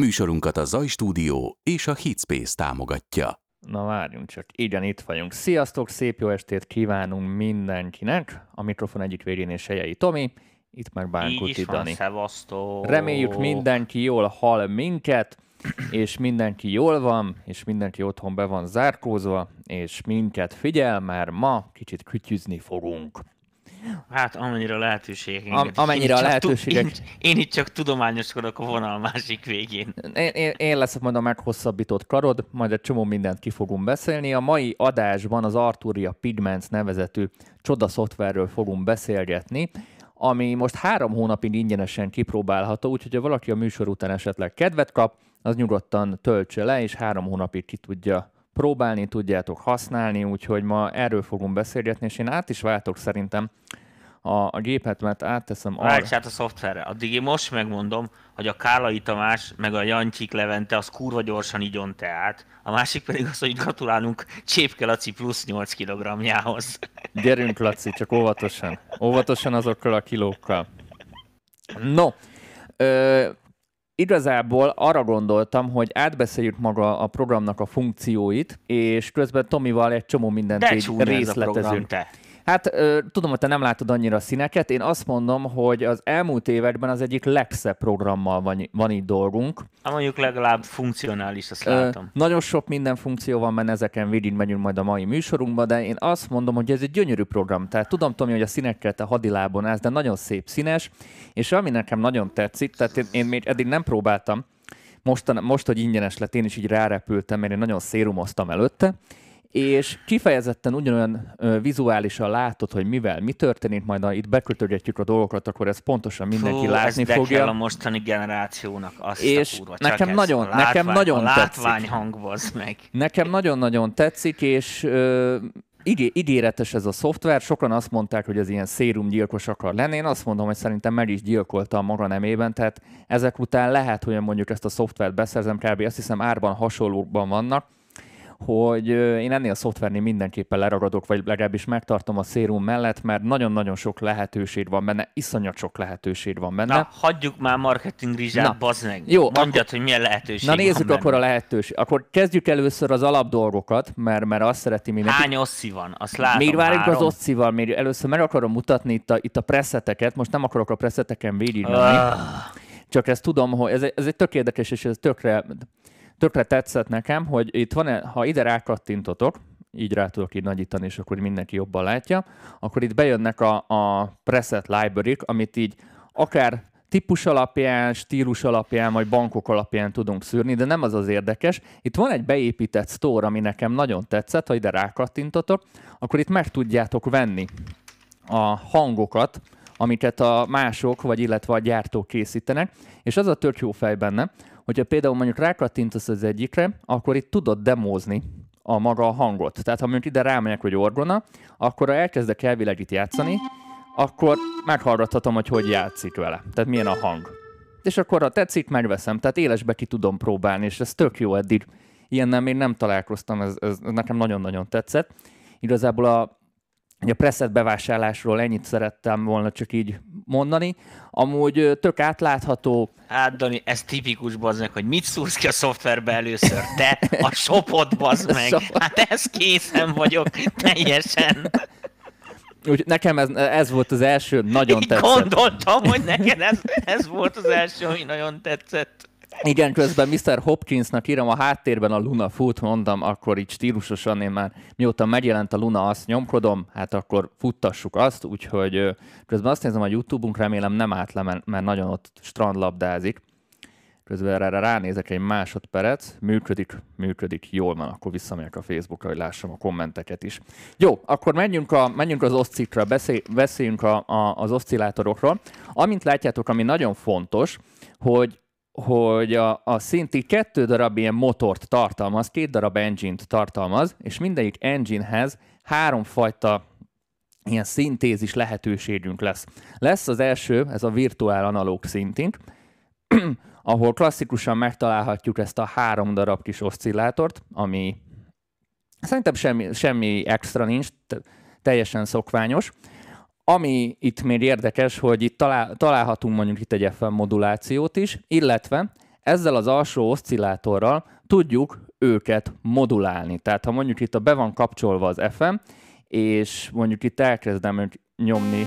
Műsorunkat a Zaj Stúdió és a Hitspace támogatja. Na várjunk csak, igen, itt vagyunk. Sziasztok, szép jó estét kívánunk mindenkinek. A mikrofon egyik végén és Sejei Tomi, itt meg Bánkuti Dani. szevasztó. Reméljük mindenki jól hall minket, és mindenki jól van, és mindenki otthon be van zárkózva, és minket figyel, mert ma kicsit kütyüzni fogunk. Hát amennyire a lehetőségek. Am- amennyire a lehetőségek. Én, én itt csak tudományoskodok a vonal másik végén. Én, én, én leszek majd a meghosszabbított karod, majd egy csomó mindent ki fogunk beszélni. A mai adásban az Arturia Pigments nevezetű csoda szoftverről fogunk beszélgetni, ami most három hónapig ingyenesen kipróbálható, úgyhogy ha valaki a műsor után esetleg kedvet kap, az nyugodtan töltse le, és három hónapig ki tudja próbálni, tudjátok használni, úgyhogy ma erről fogunk beszélgetni, és én át is váltok szerintem a, a gépet, mert átteszem arra. Válts át a szoftverre. Addig én most megmondom, hogy a Kálai Tamás meg a Jancsik Levente az kurva gyorsan igyon teát. A másik pedig az, hogy gratulálunk Csépke Laci plusz 8 kg-jához. Gyerünk, Laci, csak óvatosan. Óvatosan azokkal a kilókkal. No, ö, igazából arra gondoltam, hogy átbeszéljük maga a programnak a funkcióit, és közben Tomival egy csomó mindent De így a program, részletezünk. te. Hát tudom, hogy te nem látod annyira a színeket. Én azt mondom, hogy az elmúlt években az egyik legszebb programmal van, van itt dolgunk. Hát mondjuk legalább funkcionális, azt látom. nagyon sok minden funkció van benne, ezeken végig megyünk majd a mai műsorunkba, de én azt mondom, hogy ez egy gyönyörű program. Tehát tudom, Tomi, hogy a színekkel te hadilábon állsz, de nagyon szép színes, és ami nekem nagyon tetszik, tehát én, én még eddig nem próbáltam, most, most, hogy ingyenes lett, én is így rárepültem, mert én nagyon szérumoztam előtte, és kifejezetten ugyanolyan ö, vizuálisan látod, hogy mivel mi történik, majd ha itt bekötögetjük a dolgokat, akkor ez pontosan mindenki Fú, látni ez de fogja. kell a mostani generációnak. Azt És a kurva, nekem nagyon- a nekem nagyon a tetszik. látványhang, bazd meg. Nekem nagyon-nagyon tetszik, és ö, igé- ígéretes ez a szoftver. Sokan azt mondták, hogy ez ilyen szérumgyilkos akar lenni. Én azt mondom, hogy szerintem meg is gyilkolta a maga nemében, tehát ezek után lehet, hogy mondjuk ezt a szoftvert beszerzem, kb. azt hiszem árban hasonlókban vannak, hogy én ennél a szoftvernél mindenképpen leragadok, vagy legalábbis megtartom a szérum mellett, mert nagyon-nagyon sok lehetőség van benne, iszonyat sok lehetőség van benne. Na, hagyjuk már marketing rizsát, bazd meg. Jó, Mondjad, akkor- hogy milyen lehetőség Na nézzük van akkor a benne. lehetőség. Akkor kezdjük először az alap dolgokat, mert, mert azt szereti mindenki. Hány osszi van? Azt látom, Még várjuk az három. oszcival, még először meg akarom mutatni itt a, itt a preseteket, most nem akarok a preseteken végigmenni, Ah, csak ezt tudom, hogy ez, egy- ez egy tök érdekes, és ez tökre, tökre tetszett nekem, hogy itt van, ha ide rákattintotok, így rá tudok így nagyítani, és akkor mindenki jobban látja, akkor itt bejönnek a, a preset library amit így akár típus alapján, stílus alapján, vagy bankok alapján tudunk szűrni, de nem az az érdekes. Itt van egy beépített store, ami nekem nagyon tetszett, ha ide rákattintotok, akkor itt meg tudjátok venni a hangokat, amiket a mások, vagy illetve a gyártók készítenek, és az a tök jó fej benne, hogyha például mondjuk rákattintasz az egyikre, akkor itt tudod demózni a maga a hangot. Tehát ha mondjuk ide rámegyek, hogy orgona, akkor ha elkezdek elvileg itt játszani, akkor meghallgathatom, hogy hogy játszik vele. Tehát milyen a hang. És akkor ha tetszik, megveszem. Tehát élesbe ki tudom próbálni, és ez tök jó eddig. Ilyennel még nem találkoztam, ez, ez nekem nagyon-nagyon tetszett. Igazából a, a preset bevásárlásról ennyit szerettem volna csak így mondani. Amúgy tök átlátható, Hát, Dani, ez tipikus, bazd meg, hogy mit szúrsz ki a szoftverbe először? Te, a shopot, bazd meg. Hát ez készen vagyok, teljesen. úgy nekem ez, ez volt az első, nagyon Így tetszett. gondoltam, hogy neked ez, ez volt az első, ami nagyon tetszett. Igen, közben Mr. Hopkinsnak írom a háttérben a Luna fut, mondtam, akkor így stílusosan én már mióta megjelent a Luna, azt nyomkodom, hát akkor futtassuk azt, úgyhogy közben azt nézem a YouTube-unk, remélem nem le, mert- nagyon ott strandlabdázik. Közben erre ránézek egy másodperc, működik, működik, jól van, akkor visszamegyek a Facebookra, hogy lássam a kommenteket is. Jó, akkor menjünk, a, menjünk az oszcikra, beszél, beszéljünk a, a, az oszcillátorokról. Amint látjátok, ami nagyon fontos, hogy hogy a, a szinti kettő darab ilyen motort tartalmaz, két darab engine-t tartalmaz, és mindegyik enginehez háromfajta ilyen szintézis lehetőségünk lesz. Lesz az első, ez a virtuál analóg szintink, ahol klasszikusan megtalálhatjuk ezt a három darab kis oszcillátort, ami szerintem semmi, semmi extra nincs, te- teljesen szokványos. Ami itt még érdekes, hogy itt talál, találhatunk mondjuk itt egy FM modulációt is, illetve ezzel az alsó oszcillátorral tudjuk őket modulálni. Tehát ha mondjuk itt a be van kapcsolva az FM, és mondjuk itt elkezdem nyomni,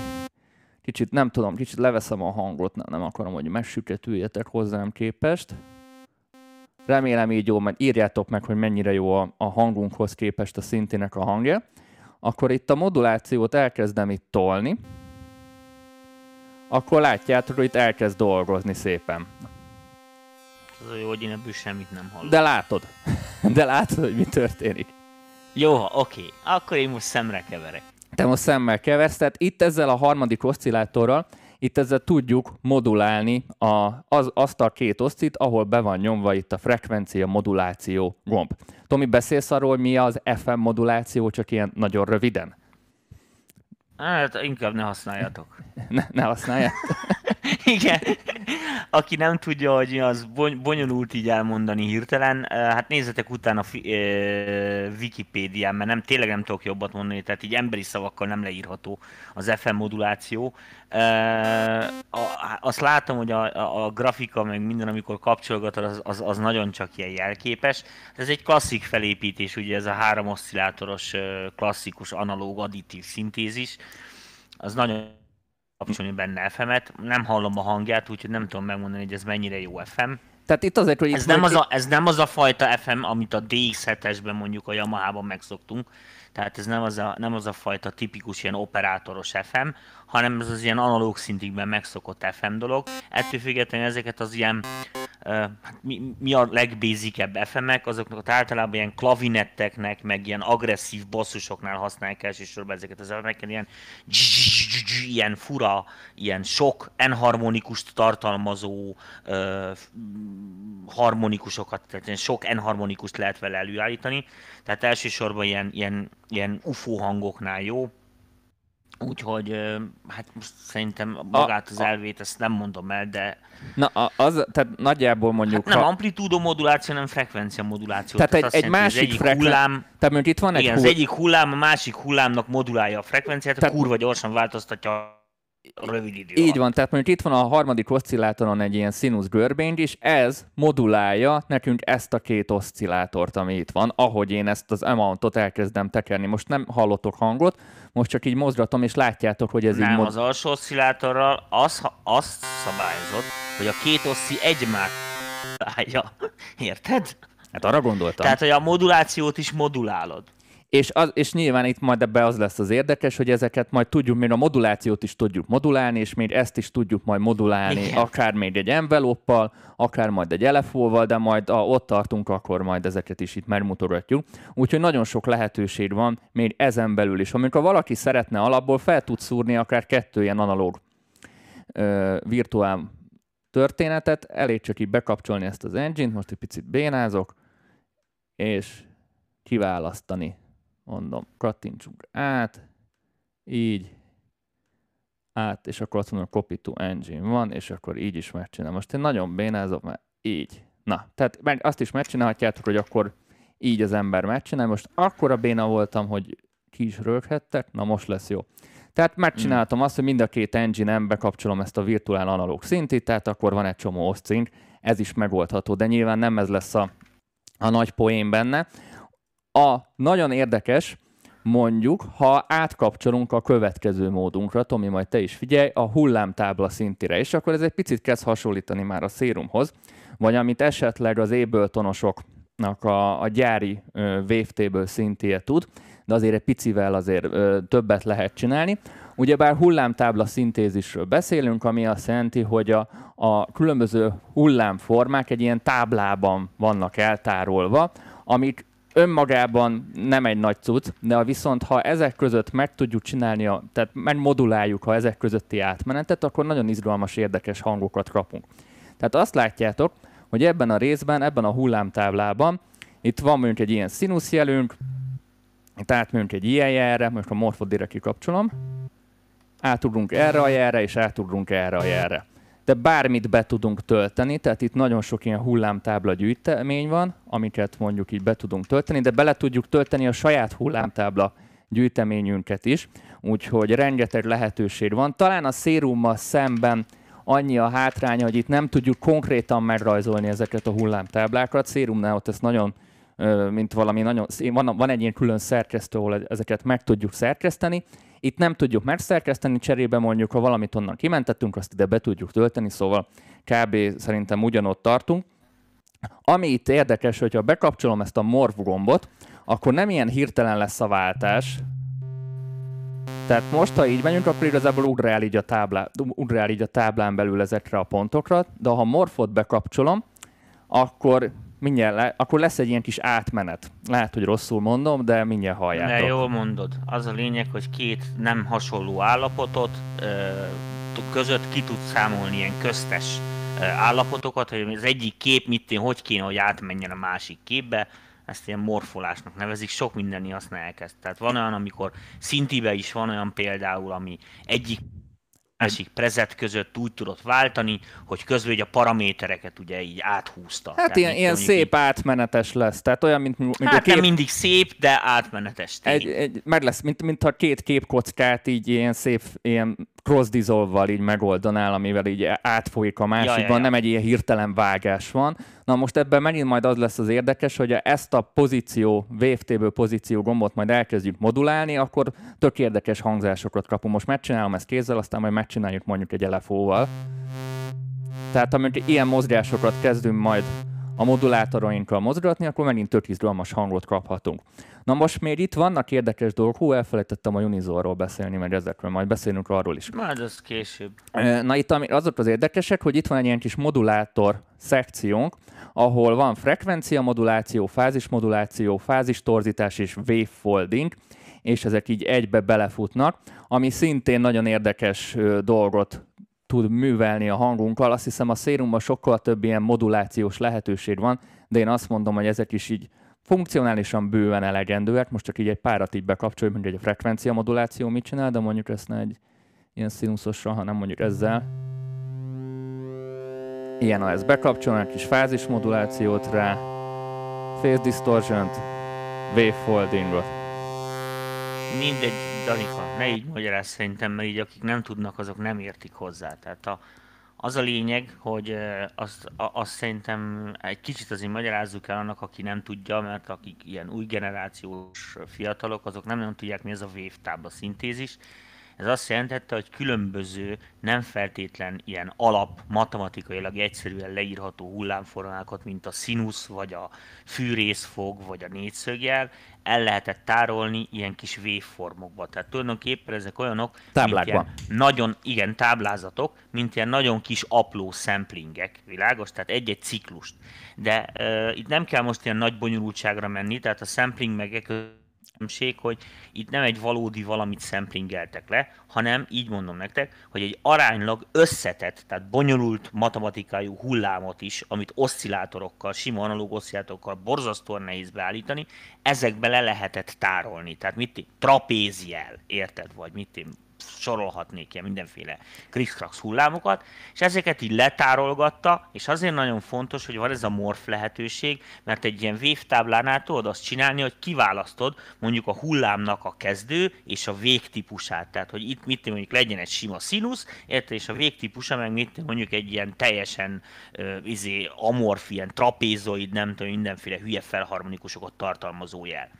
kicsit nem tudom, kicsit leveszem a hangot, nem, nem akarom, hogy megsüketüljetek hozzám képest. Remélem így jó, mert írjátok meg, hogy mennyire jó a, a hangunkhoz képest a szintének a hangja. Akkor itt a modulációt elkezdem itt tolni, akkor látjátok, hogy itt elkezd dolgozni szépen. Az a jó, hogy én ebből semmit nem hallok. De látod. De látod, hogy mi történik. Jó, oké. Akkor én most szemre keverek. Te most szemmel keversz, tehát itt ezzel a harmadik oszcillátorral, itt ezzel tudjuk modulálni a, az, azt a két oszcit, ahol be van nyomva itt a frekvencia moduláció gomb. Tomi, beszélsz arról, mi az FM moduláció, csak ilyen nagyon röviden? Hát inkább ne használjátok. Ne, ne használjátok. Igen. Aki nem tudja, hogy az bonyolult így elmondani hirtelen, hát nézzetek utána a Wikipédián, mert nem, tényleg nem tudok jobbat mondani, tehát így emberi szavakkal nem leírható az FM moduláció. Azt látom, hogy a, a, a grafika, meg minden, amikor kapcsolgatod, az, az, az nagyon csak ilyen jelképes. Ez egy klasszik felépítés, ugye ez a három oszcillátoros klasszikus analóg additív szintézis. Az nagyon kapcsolni benne FM-et. Nem hallom a hangját, úgyhogy nem tudom megmondani, hogy ez mennyire jó FM. Tehát itt azért, hogy ez, nem az a, ez nem az a fajta FM, amit a DX7-esben mondjuk a Yamaha-ban megszoktunk. Tehát ez nem az, a, nem az a fajta tipikus ilyen operátoros FM, hanem ez az ilyen analóg szintikben megszokott FM dolog. Ettől függetlenül ezeket az ilyen mi, mi a legbézikebb FM-ek, azoknak általában ilyen klavinetteknek, meg ilyen agresszív basszusoknál használják elsősorban ezeket az FM-eket, ilyen ilyen fura, ilyen sok enharmonikust tartalmazó harmonikusokat, tehát ilyen sok enharmonikust lehet vele előállítani, tehát elsősorban ilyen, ilyen, ilyen UFO hangoknál jó, Úgyhogy hát most szerintem magát az elvét, ezt nem mondom el, de... Na, az, tehát nagyjából mondjuk... Hát nem ha... amplitúdó moduláció, nem frekvencia moduláció. Tehát, tehát egy, egy másik egyik frekven... hullám... Tehát itt van egy igen, hull... az egyik hullám a másik hullámnak modulálja a frekvenciát, tehát... kurva gyorsan változtatja rövid idő Így van, tehát mondjuk itt van a harmadik oszcillátoron egy ilyen színusz görbény, és ez modulálja nekünk ezt a két oszcillátort, ami itt van, ahogy én ezt az amountot elkezdem tekerni. Most nem hallotok hangot, most csak így mozgatom, és látjátok, hogy ez nem, így... Nem, az alsó oszcillátorral az, azt szabályozott, hogy a két oszci egymást állja. Érted? Hát arra gondoltam. Tehát, hogy a modulációt is modulálod. És, az, és nyilván itt majd ebbe az lesz az érdekes, hogy ezeket majd tudjuk, még a modulációt is tudjuk modulálni, és még ezt is tudjuk majd modulálni, Igen. akár még egy enveloppal, akár majd egy elefóval, de majd a, ott tartunk, akkor majd ezeket is itt megmutogatjuk. Úgyhogy nagyon sok lehetőség van még ezen belül is. Amikor valaki szeretne alapból, fel tud szúrni akár kettő ilyen analóg ö, virtuál történetet, elég csak így bekapcsolni ezt az engine-t, most egy picit bénázok, és kiválasztani mondom, kattintsunk át, így, át, és akkor azt mondom, copy to engine van, és akkor így is megcsinálom. Most én nagyon bénázom, mert így. Na, tehát azt is megcsinálhatjátok, hogy akkor így az ember megcsinál. Most akkora béna voltam, hogy ki is röghettek, na most lesz jó. Tehát megcsináltam mm. azt, hogy mind a két engine-en bekapcsolom ezt a virtuál analóg szintit, tehát akkor van egy csomó oszcink, ez is megoldható, de nyilván nem ez lesz a, a nagy poén benne. A nagyon érdekes, mondjuk, ha átkapcsolunk a következő módunkra, Tomi, majd te is figyelj, a hullámtábla szintire, és akkor ez egy picit kezd hasonlítani már a szérumhoz, vagy amit esetleg az Ableton-osoknak a, a gyári wavetable szintje tud, de azért egy picivel azért ö, többet lehet csinálni. Ugyebár hullámtábla szintézisről beszélünk, ami azt jelenti, hogy a, a különböző hullámformák egy ilyen táblában vannak eltárolva, amik önmagában nem egy nagy cucc, de viszont ha ezek között meg tudjuk csinálni, a, tehát megmoduláljuk ha ezek közötti átmenetet, akkor nagyon izgalmas, érdekes hangokat kapunk. Tehát azt látjátok, hogy ebben a részben, ebben a hullámtáblában, itt van mondjuk egy ilyen színuszjelünk, itt átmegyünk egy ilyen jelre, most a morfot direkt kikapcsolom, átugrunk erre a jelre, és átugrunk erre a jelre de bármit be tudunk tölteni, tehát itt nagyon sok ilyen hullámtábla gyűjtemény van, amiket mondjuk így be tudunk tölteni, de bele tudjuk tölteni a saját hullámtábla gyűjteményünket is, úgyhogy rengeteg lehetőség van. Talán a szérummal szemben annyi a hátránya, hogy itt nem tudjuk konkrétan megrajzolni ezeket a hullámtáblákat. Szérumnál ott ez nagyon mint valami nagyon, van, van egy ilyen külön szerkesztő, ahol ezeket meg tudjuk szerkeszteni. Itt nem tudjuk megszerkeszteni, cserébe mondjuk, ha valamit onnan kimentettünk, azt ide be tudjuk tölteni, szóval kb. szerintem ugyanott tartunk. Ami itt érdekes, hogyha bekapcsolom ezt a morph gombot, akkor nem ilyen hirtelen lesz a váltás, tehát most, ha így megyünk, akkor igazából ugrál így a, táblá, ugrál így a táblán belül ezekre a pontokra, de ha morfot bekapcsolom, akkor mindjárt le, akkor lesz egy ilyen kis átmenet. Lehet, hogy rosszul mondom, de mindjárt halljátok. De jól mondod. Az a lényeg, hogy két nem hasonló állapotot között ki tud számolni ilyen köztes állapotokat, hogy az egyik kép mit hogy kéne, hogy átmenjen a másik képbe, ezt ilyen morfolásnak nevezik, sok mindenni használják ezt. Tehát van olyan, amikor szintibe is van olyan például, ami egyik másik prezet között úgy tudott váltani, hogy közben ugye a paramétereket ugye így áthúzta. Hát Tehát ilyen, ilyen szép így... átmenetes lesz. Tehát olyan, mint, mint hát a kép... nem mindig szép, de átmenetes. Egy, egy, meg lesz, mint, mint ha két képkockát így ilyen szép, ilyen cross dissolve így megoldanál, amivel így átfolyik a másikban, ja, ja, ja. nem egy ilyen hirtelen vágás van. Na most ebben megint majd az lesz az érdekes, hogy ezt a pozíció, VFT-ből pozíció gombot majd elkezdjük modulálni, akkor tök érdekes hangzásokat kapunk. Most megcsinálom ezt kézzel, aztán majd megcsináljuk mondjuk egy LFO-val. Tehát amikor ilyen mozgásokat kezdünk majd a modulátoroinkkal mozgatni, akkor megint tök izgalmas hangot kaphatunk. Na most még itt vannak érdekes dolgok, hú, elfelejtettem a Unizorról beszélni, meg ezekről, majd beszélünk arról is. Majd az később. Na itt azok az érdekesek, hogy itt van egy ilyen kis modulátor szekciónk, ahol van frekvencia moduláció, fázis moduláció, fázis torzítás és wavefolding, és ezek így egybe belefutnak, ami szintén nagyon érdekes dolgot tud művelni a hangunkkal. Azt hiszem a szérumban sokkal több ilyen modulációs lehetőség van, de én azt mondom, hogy ezek is így funkcionálisan bőven elegendőek. Most csak így egy párat így bekapcsoljuk, mondjuk egy frekvencia moduláció mit csinál, de mondjuk ezt ne egy ilyen színuszosra, hanem mondjuk ezzel. Ilyen, ha ezt bekapcsolnak, kis fázis modulációt rá, phase distortion-t, wavefoldingot. Mindegy, Danika, ne így magyaráz szerintem, mert így akik nem tudnak, azok nem értik hozzá. Tehát a, az a lényeg, hogy azt, azt szerintem egy kicsit azért magyarázzuk el annak, aki nem tudja, mert akik ilyen új generációs fiatalok, azok nem nagyon tudják, mi ez a wave szintézis. Ez azt jelentette, hogy különböző, nem feltétlen ilyen alap, matematikailag egyszerűen leírható hullámformákat, mint a színusz, vagy a fűrészfog, vagy a négyszögjel, el lehetett tárolni ilyen kis waveformokba. Tehát tulajdonképpen ezek olyanok, Táblákban. mint ilyen nagyon, igen, táblázatok, mint ilyen nagyon kis apró samplingek, világos? Tehát egy-egy ciklust. De uh, itt nem kell most ilyen nagy bonyolultságra menni, tehát a sampling megek különbség, hogy itt nem egy valódi valamit szemplingeltek le, hanem így mondom nektek, hogy egy aránylag összetett, tehát bonyolult matematikájú hullámot is, amit oszcillátorokkal, sima analóg oszcillátorokkal borzasztóan nehéz beállítani, ezekbe le lehetett tárolni. Tehát mit trapéziel, érted? Vagy mit sorolhatnék ilyen mindenféle krikszkrax hullámokat, és ezeket így letárolgatta, és azért nagyon fontos, hogy van ez a morf lehetőség, mert egy ilyen vévtáblánál tudod azt csinálni, hogy kiválasztod mondjuk a hullámnak a kezdő és a végtípusát. Tehát, hogy itt mit mondjuk legyen egy sima színusz, érte, és a végtípusa meg mit mondjuk egy ilyen teljesen uh, izé, amorf, ilyen trapézoid, nem tudom, mindenféle hülye felharmonikusokat tartalmazó jel.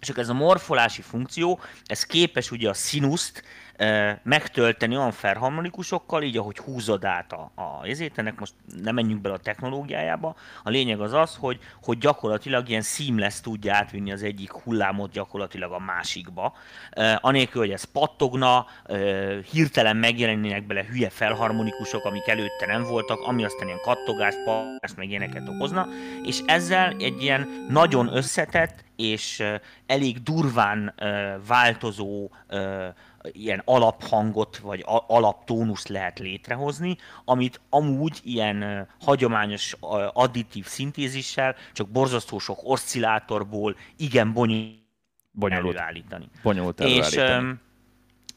Csak ez a morfolási funkció, ez képes ugye a színuszt e, megtölteni olyan felharmonikusokkal, így ahogy húzod át a, a ezért, ennek most nem menjünk bele a technológiájába. A lényeg az az, hogy, hogy gyakorlatilag ilyen seamless tudja átvinni az egyik hullámot gyakorlatilag a másikba. E, anélkül, hogy ez pattogna, e, hirtelen megjelennének bele hülye felharmonikusok, amik előtte nem voltak, ami aztán ilyen kattogást, pattogást, meg ilyeneket okozna, és ezzel egy ilyen nagyon összetett, és elég durván változó ilyen alaphangot vagy alaptónuszt lehet létrehozni, amit amúgy ilyen hagyományos additív szintézissel csak borzasztó sok oszcillátorból igen bonyolult, bonyolult előállítani. Bonyolult előállítani. És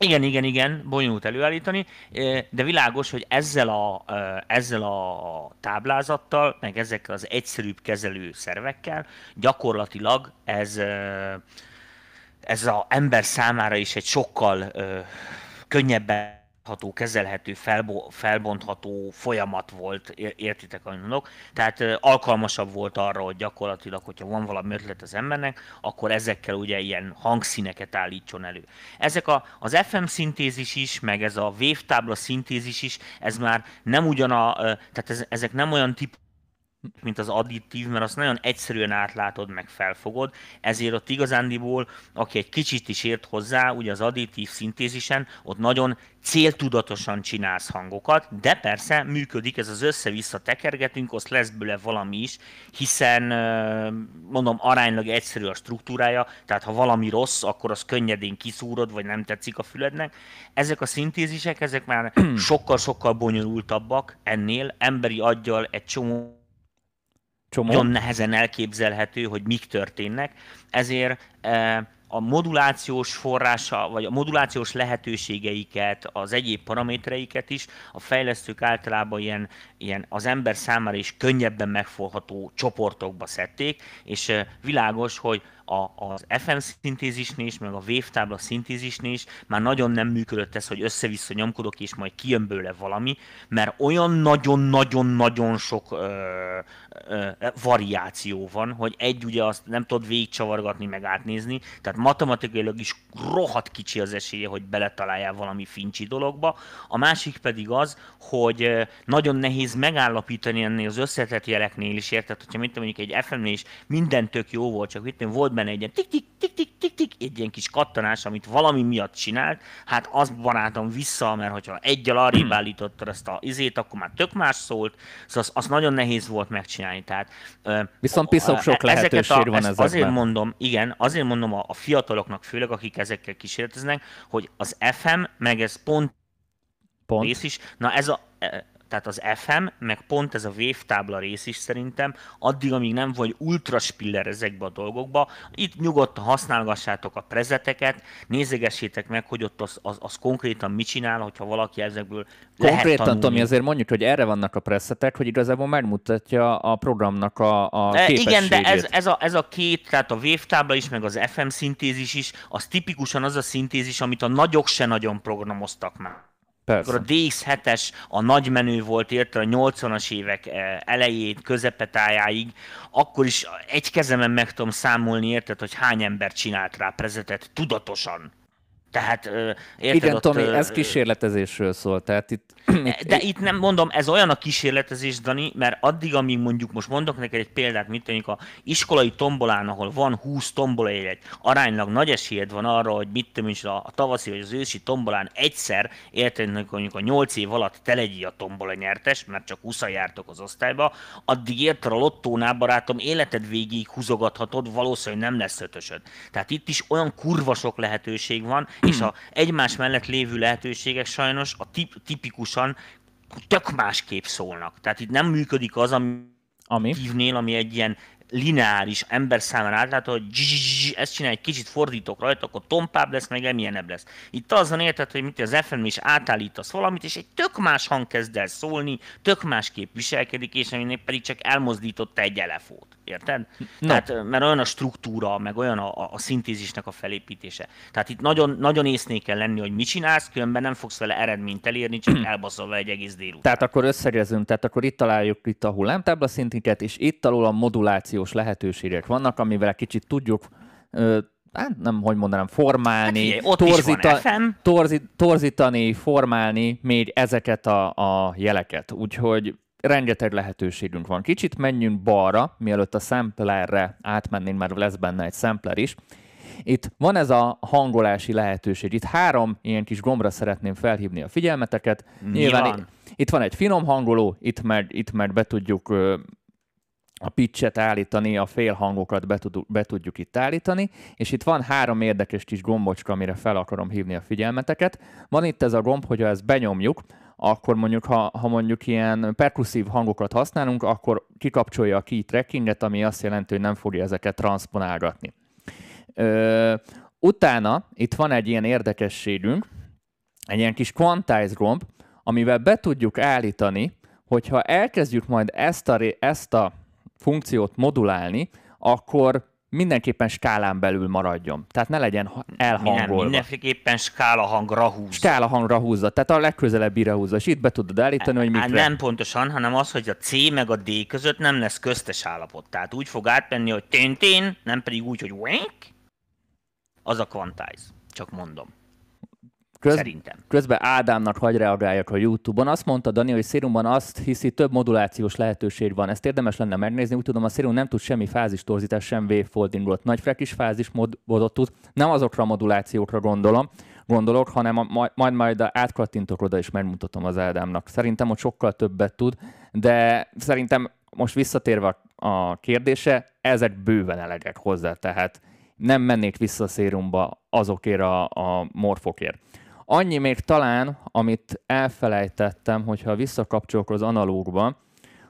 igen, igen, igen, bonyolult előállítani, de világos, hogy ezzel a, ezzel a táblázattal, meg ezekkel az egyszerűbb kezelő szervekkel gyakorlatilag ez, ez az ember számára is egy sokkal könnyebben ható, kezelhető, felbo- felbontható folyamat volt, értitek, amit mondok. Tehát alkalmasabb volt arra, hogy gyakorlatilag, hogyha van valami ötlet az embernek, akkor ezekkel ugye ilyen hangszíneket állítson elő. Ezek a, az FM szintézis is, meg ez a wave tábla szintézis is, ez már nem ugyan a, tehát ez, ezek nem olyan típusú mint az additív, mert azt nagyon egyszerűen átlátod, meg felfogod, ezért ott igazándiból, aki egy kicsit is ért hozzá, ugye az additív szintézisen, ott nagyon céltudatosan csinálsz hangokat, de persze működik, ez az össze-vissza tekergetünk, azt lesz bőle valami is, hiszen mondom, aránylag egyszerű a struktúrája, tehát ha valami rossz, akkor az könnyedén kiszúrod, vagy nem tetszik a fülednek. Ezek a szintézisek, ezek már sokkal-sokkal bonyolultabbak ennél, emberi aggyal egy csomó Csomó. nagyon nehezen elképzelhető, hogy mik történnek, ezért e, a modulációs forrása, vagy a modulációs lehetőségeiket, az egyéb paramétereiket is a fejlesztők általában ilyen, ilyen az ember számára is könnyebben megfogható csoportokba szedték, és e, világos, hogy a, az FM szintézisnél is, meg a tábla szintézisnél is már nagyon nem működött ez, hogy össze-vissza nyomkodok, és majd kijön belőle valami, mert olyan nagyon-nagyon-nagyon sok ö, ö, variáció van, hogy egy ugye azt nem tudod végigcsavargatni, meg átnézni, tehát matematikailag is rohadt kicsi az esélye, hogy beletaláljál valami fincsi dologba. A másik pedig az, hogy nagyon nehéz megállapítani ennél az összetett jeleknél is, érted, hogyha mint mondjuk egy FM-nél is minden tök jó volt, csak itt volt benne egy ilyen tik-tik, tik-tik, tik-tik, egy ilyen kis kattanás, amit valami miatt csinált, hát az barátom vissza, mert hogyha egyel arrébb állítottad ezt a izét, akkor már tök más szólt, szóval az, az nagyon nehéz volt megcsinálni. Tehát, Viszont piszok sok lehetőség a, van ezekben. Azért mondom, igen, azért mondom a, a fiataloknak főleg, akik ezekkel kísérleteznek, hogy az FM, meg ez pont, pont. rész is, na ez a, tehát az FM, meg pont ez a wave tábla rész is szerintem, addig, amíg nem vagy ultra spiller ezekbe a dolgokba, itt nyugodtan használgassátok a prezeteket, nézegessétek meg, hogy ott az, az, az konkrétan mit csinál, hogyha valaki ezekből Konkrétan, lehet Tomi, azért mondjuk, hogy erre vannak a prezetek, hogy igazából megmutatja a programnak a, a e, Igen, de ez, ez, a, ez a két, tehát a wave tábla is, meg az FM szintézis is, az tipikusan az a szintézis, amit a nagyok se nagyon programoztak már. Persze. Akkor a DX7-es a nagy menő volt, érte a 80-as évek eh, elejét, közepetájáig, akkor is egy kezemen meg tudom számolni, érted, hogy hány ember csinált rá prezetet tudatosan. Tehát, érted, Igen, ott, Tomi, ez kísérletezésről szól. Tehát itt, de itt nem mondom, ez olyan a kísérletezés, Dani, mert addig, amíg mondjuk most mondok neked egy példát, mint mondjuk a iskolai tombolán, ahol van 20 egy aránylag nagy esélyed van arra, hogy mit tudom is a, a tavaszi vagy az őszi tombolán egyszer, érted, mondjuk a 8 év alatt te legyél a tombola nyertes, mert csak 20 jártok az osztályba, addig érted a lottónál, barátom, életed végig húzogathatod, valószínűleg nem lesz ötösöd. Tehát itt is olyan kurva sok lehetőség van, és a egymás mellett lévő lehetőségek sajnos a tip, tipikusan tök másképp szólnak. Tehát itt nem működik az, ami, ami? Hívnél, ami egy ilyen lineáris ember számára átlátó, hogy ezt csinálj, egy kicsit fordítok rajta, akkor tompább lesz, meg emilyenebb lesz. Itt azon érted, hogy mit az FM is átállítasz valamit, és egy tök más hang kezd el szólni, tök másképp viselkedik, és aminek pedig csak elmozdította egy elefót. Érted? No. Tehát, mert olyan a struktúra, meg olyan a, a szintézisnek a felépítése. Tehát itt nagyon, nagyon észné kell lenni, hogy mit csinálsz, különben nem fogsz vele eredményt elérni, csak elbaszol egy egész délután. Tehát akkor összegezünk, tehát akkor itt találjuk itt a hullámtábla szintiket, és itt alul a modulációs lehetőségek vannak, amivel kicsit tudjuk hát nem, hogy mondanám, formálni, hát, torzita, torzi, torzítani, formálni még ezeket a, a jeleket. Úgyhogy rengeteg lehetőségünk van. Kicsit menjünk balra, mielőtt a samplerre átmennénk, mert lesz benne egy sampler is. Itt van ez a hangolási lehetőség. Itt három ilyen kis gombra szeretném felhívni a figyelmeteket. Nyilván Nyilván itt van egy finom hangoló, itt már, itt már be tudjuk a pitchet állítani, a félhangokat be, tud, be tudjuk itt állítani, és itt van három érdekes kis gombocska, amire fel akarom hívni a figyelmeteket. Van itt ez a gomb, hogyha ezt benyomjuk, akkor mondjuk, ha, ha mondjuk ilyen perkuszív hangokat használunk, akkor kikapcsolja a key trackinget, ami azt jelenti, hogy nem fogja ezeket transponálgatni. Ö, utána itt van egy ilyen érdekességünk, egy ilyen kis quantize gomb, amivel be tudjuk állítani, hogyha elkezdjük majd ezt a, ezt a funkciót modulálni, akkor mindenképpen skálán belül maradjon. Tehát ne legyen ha- elhangolva. Minden, mindenféleképpen skála hangra húz. Skála hangra húzza, tehát a legközelebbire húzza, és itt be tudod állítani, hogy Hát mikre. nem pontosan, hanem az, hogy a C meg a D között nem lesz köztes állapot. Tehát úgy fog átmenni, hogy tén nem pedig úgy, hogy wink, az a quantize. Csak mondom. Köz, Szerintem. Közben Ádámnak hagy reagáljak a YouTube-on. Azt mondta Dani, hogy Serumban azt hiszi, több modulációs lehetőség van. Ezt érdemes lenne megnézni. Úgy tudom, a Serum nem tud semmi fázistorzítás, sem wavefoldingot. Nagy frekis fázis mod- modot tud. Nem azokra a modulációkra gondolom, gondolok, hanem a, majd, majd, majd átkattintok oda és megmutatom az Ádámnak. Szerintem hogy sokkal többet tud, de szerintem most visszatérve a a kérdése, ezek bőven elegek hozzá, tehát nem mennék vissza a szérumba azokért a, a morfokért. Annyi még talán, amit elfelejtettem, hogyha visszakapcsolok az analógba,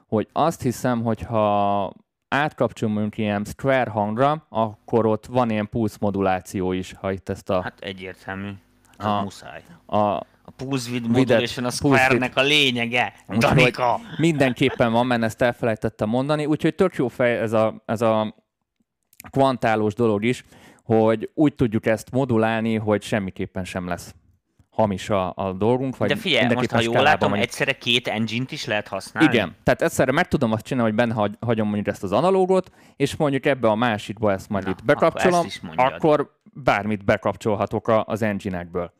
hogy azt hiszem, hogyha átkapcsolunk ilyen square hangra, akkor ott van ilyen pulszmoduláció is, ha itt ezt a, Hát egyértelmű. Hát A- muszáj. a A Pulse Width Modulation a. Square-nek a lényege. Danika! mindenképpen van, mert ezt elfelejtettem mondani, úgyhogy tök jó fej ez a, ez a kvantálós dolog is, hogy úgy tudjuk ezt modulálni, hogy semmiképpen sem lesz hamis a, a dolgunk, vagy De figyelj, most ha jól látom, van. egyszerre két engine-t is lehet használni. Igen, tehát egyszerre meg tudom azt csinálni, hogy benne hagy, hagyom mondjuk ezt az analógot, és mondjuk ebbe a másikba ezt majd Na, itt bekapcsolom, akkor akkor bármit bekapcsolhatok a, az engine-ekből,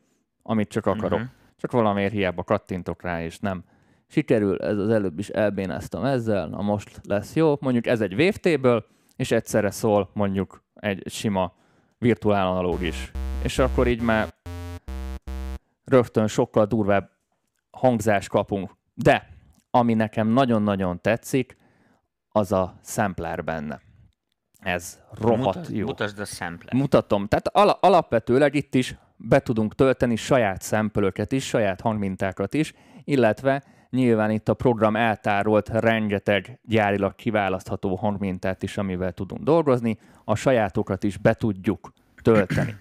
amit csak akarok. Mhm. Csak valamiért hiába kattintok rá, és nem. Sikerül, ez az előbb is elbénáztam ezzel, na most lesz jó. Mondjuk ez egy wavetable, és egyszerre szól mondjuk egy sima virtuál analóg is. És akkor így már rögtön sokkal durvább hangzást kapunk. De ami nekem nagyon-nagyon tetszik, az a sampler benne. Ez rohadt Mutasd, jó. mutasd a samplet. Mutatom. Tehát ala- alapvetőleg itt is be tudunk tölteni saját szempölöket is, saját hangmintákat is, illetve nyilván itt a program eltárolt rengeteg gyárilag kiválasztható hangmintát is, amivel tudunk dolgozni, a sajátokat is be tudjuk tölteni.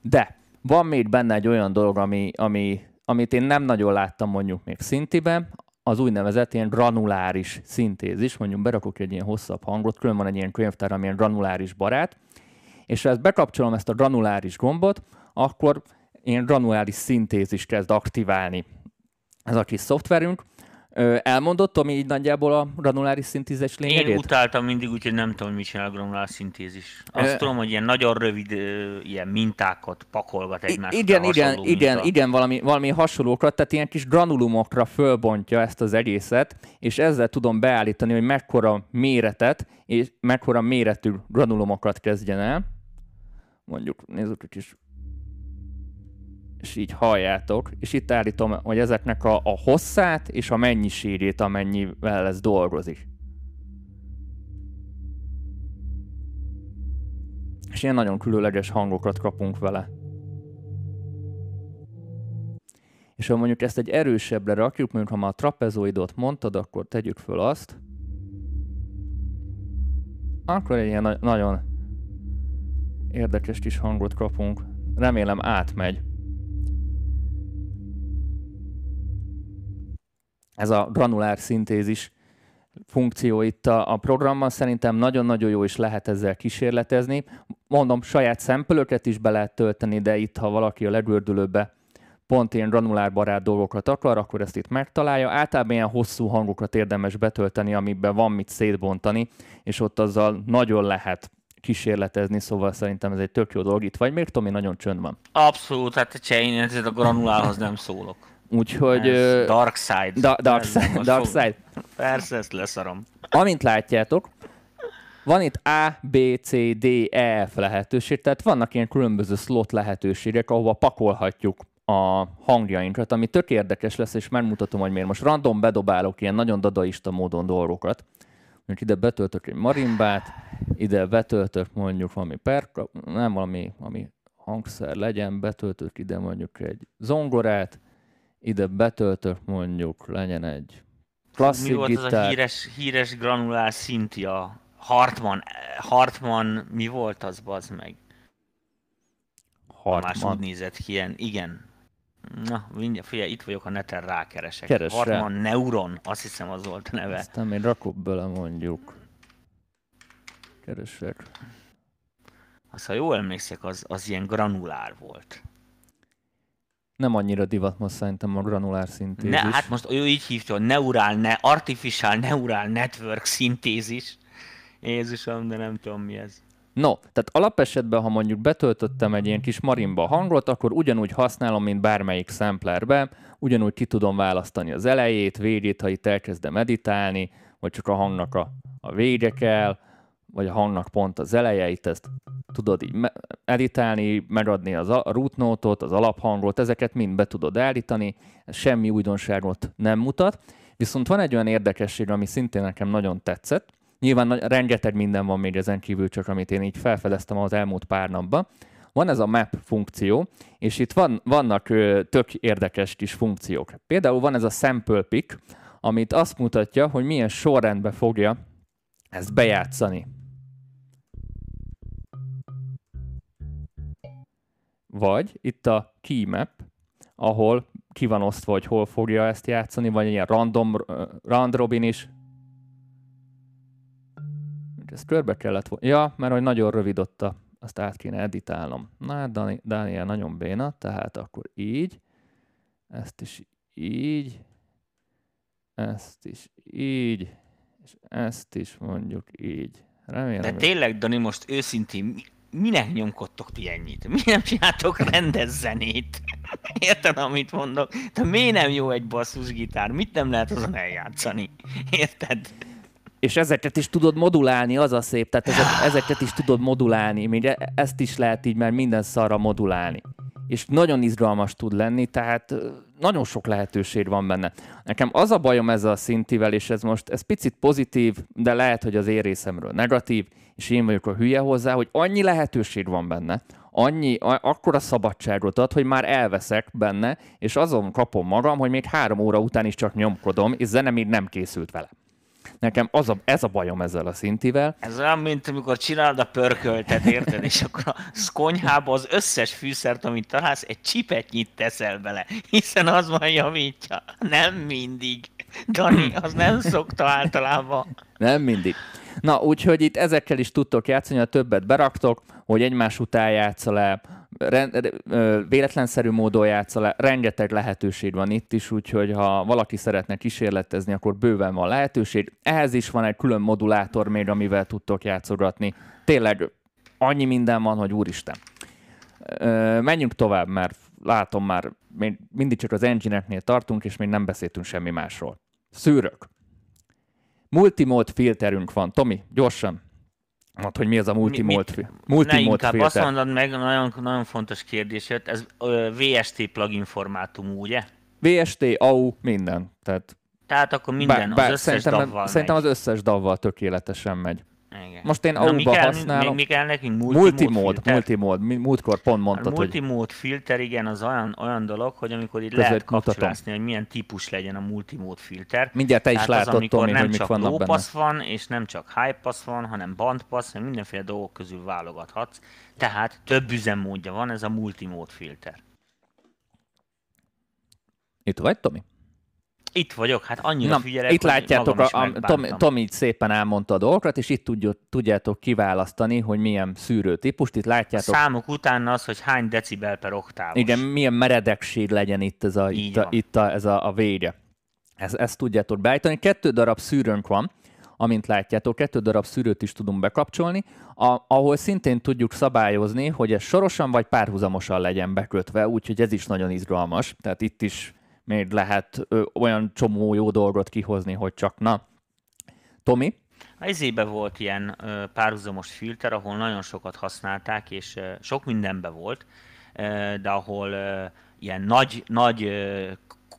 De van még benne egy olyan dolog, ami, ami, amit én nem nagyon láttam mondjuk még szintiben, az úgynevezett ilyen granuláris szintézis, mondjuk berakok egy ilyen hosszabb hangot, külön van egy ilyen könyvtár, ami ilyen granuláris barát, és ha ezt bekapcsolom ezt a granuláris gombot, akkor ilyen granuláris szintézis kezd aktiválni ez a kis szoftverünk. Elmondott, Tomi, így nagyjából a granuláris szintézis Én lényegét? utáltam mindig, úgyhogy nem tudom, mit csinál a granulár szintézis. Azt Ö- tudom, hogy ilyen nagyon rövid ilyen mintákat pakolgat egymásra. igen, igen, igen, minta. igen, valami, valami hasonlókat, tehát ilyen kis granulumokra fölbontja ezt az egészet, és ezzel tudom beállítani, hogy mekkora méretet, és mekkora méretű granulumokat kezdjen el. Mondjuk, nézzük egy kis és így halljátok, és itt állítom, hogy ezeknek a, a hosszát és a mennyiségét, amennyivel ez dolgozik. És ilyen nagyon különleges hangokat kapunk vele. És ha mondjuk ezt egy erősebbre rakjuk, mondjuk ha már a trapezoidot mondtad, akkor tegyük föl azt, akkor egy ilyen na- nagyon érdekes kis hangot kapunk. Remélem átmegy. Ez a granulár szintézis funkció itt a, a programban szerintem nagyon-nagyon jó is lehet ezzel kísérletezni. Mondom, saját szempölöket is be lehet tölteni, de itt, ha valaki a legördülőbe pont ilyen granulárbarát dolgokat akar, akkor ezt itt megtalálja. Általában ilyen hosszú hangokat érdemes betölteni, amiben van mit szétbontani, és ott azzal nagyon lehet kísérletezni, szóval szerintem ez egy tök jó dolog. Itt vagy még, Tomi, nagyon csönd van. Abszolút, hát te én ezért a granulálhoz nem szólok. Úgyhogy... Ez dark side. da- dark Ez side, dark side. Persze, ezt leszarom. Amint látjátok, van itt A, B, C, D, E, F lehetőség, tehát vannak ilyen különböző slot lehetőségek, ahova pakolhatjuk a hangjainkat, ami tök érdekes lesz, és megmutatom, hogy miért. Most random bedobálok ilyen nagyon dadaista módon dolgokat. Mondjuk ide betöltök egy marimbát, ide betöltök mondjuk valami perka, nem valami, ami hangszer legyen, betöltök ide mondjuk egy zongorát, ide betöltök mondjuk legyen egy klasszik mi volt az a gitár. híres, híres granulár Cynthia? Hartman, Hartman, mi volt az, bazd meg? Más úgy Hartman. nézett ki ilyen, igen. Na, mindjárt, figyelj, itt vagyok a neten, rákeresek. Keres rá. Hartman Neuron, azt hiszem az volt a neve. Aztán még rakok bele mondjuk. Keresek. az, ha jól emlékszek, az, az ilyen granulár volt. Nem annyira divat most szerintem a granulár szintézis. Ne, hát most ő így hogy neural, ne, artificial neural network szintézis. Jézusom, de nem tudom mi ez. No, tehát alapesetben, ha mondjuk betöltöttem egy ilyen kis marimba hangot, akkor ugyanúgy használom, mint bármelyik samplerbe, ugyanúgy ki tudom választani az elejét, végét, ha itt elkezdem meditálni, vagy csak a hangnak a, a vége kell, vagy a hangnak pont az eleje, itt ezt tudod így editálni, megadni az a root note-ot, az alaphangot, ezeket mind be tudod állítani, ez semmi újdonságot nem mutat. Viszont van egy olyan érdekesség, ami szintén nekem nagyon tetszett, Nyilván rengeteg minden van még ezen kívül, csak amit én így felfedeztem az elmúlt pár napban. Van ez a map funkció, és itt van, vannak ö, tök érdekes kis funkciók. Például van ez a sample pick, amit azt mutatja, hogy milyen sorrendbe fogja ezt bejátszani. Vagy itt a key map, ahol ki van osztva, hogy hol fogja ezt játszani, vagy ilyen random, round robin is, ezt körbe kellett volna. Ja, mert hogy nagyon rövid ott a, azt át kéne editálnom. Na hát Dani, Daniel nagyon béna, tehát akkor így, ezt is így, ezt is így, és ezt is mondjuk így. Remélem, De tényleg, Dani, most őszintén, minek nyomkodtok ti ennyit? Mi nem csináltok rendes zenét? Érted, amit mondok? De miért nem jó egy basszusgitár? Mit nem lehet azon eljátszani? Érted? és ezeket is tudod modulálni, az a szép, tehát ezek, ezeket is tudod modulálni, még ezt is lehet így már minden szarra modulálni. És nagyon izgalmas tud lenni, tehát nagyon sok lehetőség van benne. Nekem az a bajom ezzel a szintivel, és ez most, ez picit pozitív, de lehet, hogy az én részemről negatív, és én vagyok a hülye hozzá, hogy annyi lehetőség van benne, annyi, akkora szabadságot ad, hogy már elveszek benne, és azon kapom magam, hogy még három óra után is csak nyomkodom, és zene még nem készült vele. Nekem az a, ez a bajom ezzel a szintivel. Ez olyan, mint amikor csinálod a pörköltet, érted? És akkor a konyhába az összes fűszert, amit találsz, egy csipetnyit teszel bele, hiszen az van javítja. Nem mindig. Dani, az nem szokta általában. Nem mindig. Na, úgyhogy itt ezekkel is tudtok játszani, ha többet beraktok, hogy egymás után játsza le, rend, véletlenszerű módon játsza le, rengeteg lehetőség van itt is, úgyhogy ha valaki szeretne kísérletezni, akkor bőven van lehetőség. Ehhez is van egy külön modulátor még, amivel tudtok játszogatni. Tényleg annyi minden van, hogy úristen. Menjünk tovább, mert látom már, még mindig csak az engine tartunk, és még nem beszéltünk semmi másról. Szűrök. Multimód filterünk van. Tomi, gyorsan. Mondd, hogy mi az a multimód, mi, multimód ne, inkább filter. azt mondod meg, nagyon, nagyon fontos kérdés jött, ez ö, VST plugin formátum, ugye? VST, AU, minden. Tehát, Tehát akkor minden, bár, bár az összes szerintem, Szerintem az összes davval tökéletesen megy. Igen. Most én AU-ba használom. Még, mi kell nekünk? Multimód, multimód, múltkor pont mondtad, a multimód hogy... filter, igen, az olyan, olyan dolog, hogy amikor itt lehet kapcsolászni, hogy milyen típus legyen a multimód filter. Mindjárt te is látod, az, Tomi, hogy mik vannak benne. van, és nem csak high pass van, hanem band pass, hanem mindenféle dolgok közül válogathatsz. Tehát több üzemmódja van, ez a multimód filter. Itt vagy, Tomi? Itt vagyok, hát annyira Na, figyelek, Itt látjátok, a, a, Tomi, Tom így szépen elmondta a dolgokat, és itt tudjuk, tudjátok kiválasztani, hogy milyen szűrő típust. Itt látjátok. A számok után az, hogy hány decibel per oktávos. Igen, milyen meredekség legyen itt ez a, itt a, itt a, ez a, a vége. Ez, ezt tudjátok beállítani. Kettő darab szűrőnk van, amint látjátok, kettő darab szűrőt is tudunk bekapcsolni, a, ahol szintén tudjuk szabályozni, hogy ez sorosan vagy párhuzamosan legyen bekötve, úgyhogy ez is nagyon izgalmas. Tehát itt is még lehet ö, olyan csomó jó dolgot kihozni, hogy csak na. Tomi? A izébe volt ilyen ö, párhuzamos filter, ahol nagyon sokat használták, és ö, sok mindenbe volt, ö, de ahol ö, ilyen nagy, nagy ö,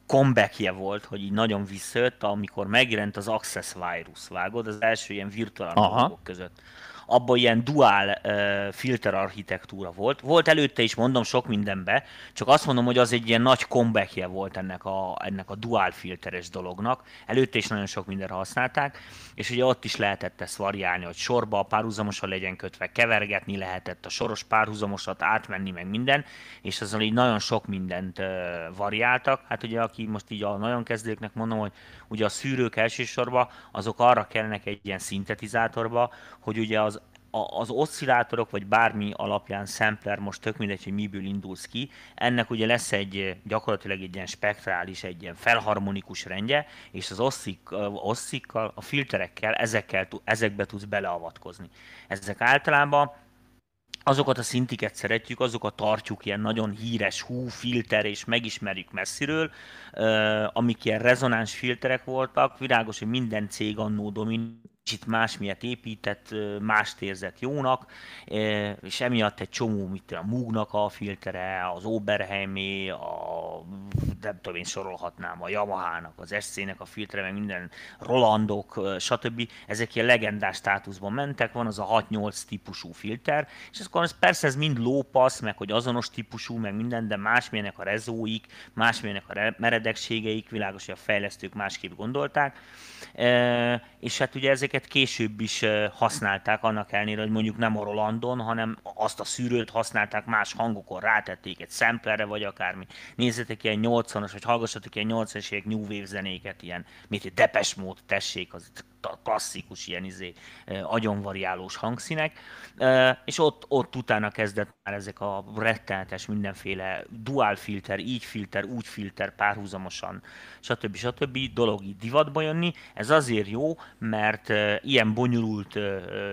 comebackje volt, hogy így nagyon visszajött, amikor megjelent az Access Virus, vágod, az első ilyen virtuális között abban ilyen dual uh, filter architektúra volt. Volt előtte is, mondom, sok mindenbe, csak azt mondom, hogy az egy ilyen nagy comebackje volt ennek a, ennek a dual filteres dolognak. Előtte is nagyon sok mindenre használták, és ugye ott is lehetett ezt variálni, hogy sorba párhuzamosan legyen kötve, kevergetni lehetett a soros párhuzamosat átmenni, meg minden, és azzal így nagyon sok mindent variáltak. Hát ugye, aki most így a nagyon kezdőknek mondom, hogy ugye a szűrők elsősorban azok arra kellnek egy ilyen szintetizátorba, hogy ugye az az oszcillátorok, vagy bármi alapján sampler, most tök mindegy, hogy miből indulsz ki, ennek ugye lesz egy gyakorlatilag egy ilyen spektrális, egy ilyen felharmonikus rendje, és az oszcik, oszcikkal, a filterekkel, ezekkel, ezekbe tudsz beleavatkozni. Ezek általában azokat a szintiket szeretjük, azokat tartjuk ilyen nagyon híres hú filter, és megismerjük messziről, amik ilyen rezonáns filterek voltak. Világos, hogy minden cég annó domin kicsit más miatt épített, más érzett jónak, és emiatt egy csomó, mint a Moognak a filtere, az Oberheimé, a, nem tudom én sorolhatnám, a Yamaha-nak, az SC-nek a filtere, meg minden Rolandok, stb. Ezek ilyen legendás státuszban mentek, van az a 6-8 típusú filter, és akkor persze ez mind lópasz, meg hogy azonos típusú, meg minden, de másmilyenek a rezóik, másmilyenek a meredekségeik, világos, hogy a fejlesztők másképp gondolták, és hát ugye ezek ezeket később is használták, annak ellenére, hogy mondjuk nem a Rolandon, hanem azt a szűrőt használták más hangokon, rátették egy samplerre, vagy akármi. Nézzetek ilyen 80-as, vagy hallgassatok ilyen 80-as évek New Wave zenéket, ilyen, mint egy Depes mód, tessék, az klasszikus ilyen izé, agyonvariálós hangszínek, és ott, ott utána kezdett már ezek a rettenetes mindenféle dual filter, így filter, úgy filter párhuzamosan, stb. stb. dolog így divatba jönni. Ez azért jó, mert ilyen bonyolult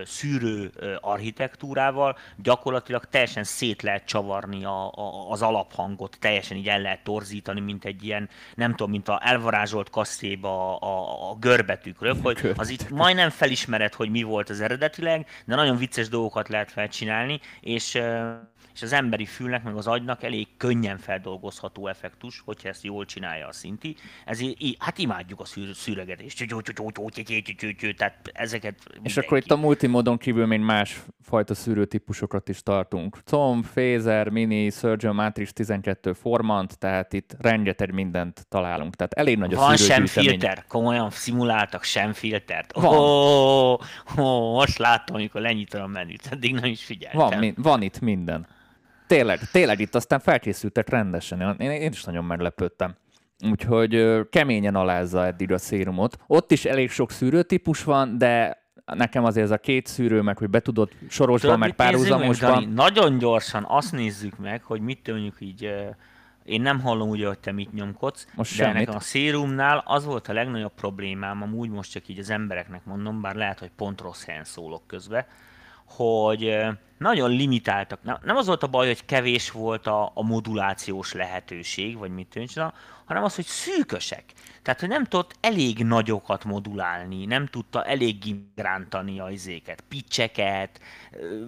szűrő architektúrával gyakorlatilag teljesen szét lehet csavarni a, a, az alaphangot, teljesen így el lehet torzítani, mint egy ilyen, nem tudom, mint a elvarázsolt kasszéba a, a, a görbetűkrök, hogy az itt majdnem felismered, hogy mi volt az eredetileg, de nagyon vicces dolgokat lehet felcsinálni, és és az emberi fülnek, meg az agynak elég könnyen feldolgozható effektus, hogyha ezt jól csinálja a szinti. Ezért hát imádjuk a szűregetést, tehát ezeket És akkor itt a multimodon kívül még más fajta szűrőtípusokat is tartunk. COM, Phaser, Mini, Surgeon Matrix 12 Formant, tehát itt rengeteg mindent találunk. Tehát elég nagy a Van sem filter, komolyan szimuláltak sem filtert. Van. Oh, oh, most láttam, amikor lenyitom a menüt, eddig nem is figyeltem. Van, van itt minden tényleg, tényleg itt aztán felkészültek rendesen. Én, én is nagyon meglepődtem. Úgyhogy keményen alázza eddig a szérumot. Ott is elég sok szűrőtípus van, de nekem azért ez a két szűrő, meg hogy be tudod sorosban, meg párhuzamosban. Nagyon gyorsan azt nézzük meg, hogy mit mondjuk így én nem hallom ugye, hogy te mit nyomkodsz, most de nekem a szérumnál az volt a legnagyobb problémám, amúgy most csak így az embereknek mondom, bár lehet, hogy pont rossz helyen szólok közbe, hogy nagyon limitáltak. Nem az volt a baj, hogy kevés volt a, a modulációs lehetőség, vagy mit tűncsen, hanem az, hogy szűkösek. Tehát, hogy nem tudott elég nagyokat modulálni, nem tudta elég grántani a izéket, picseket,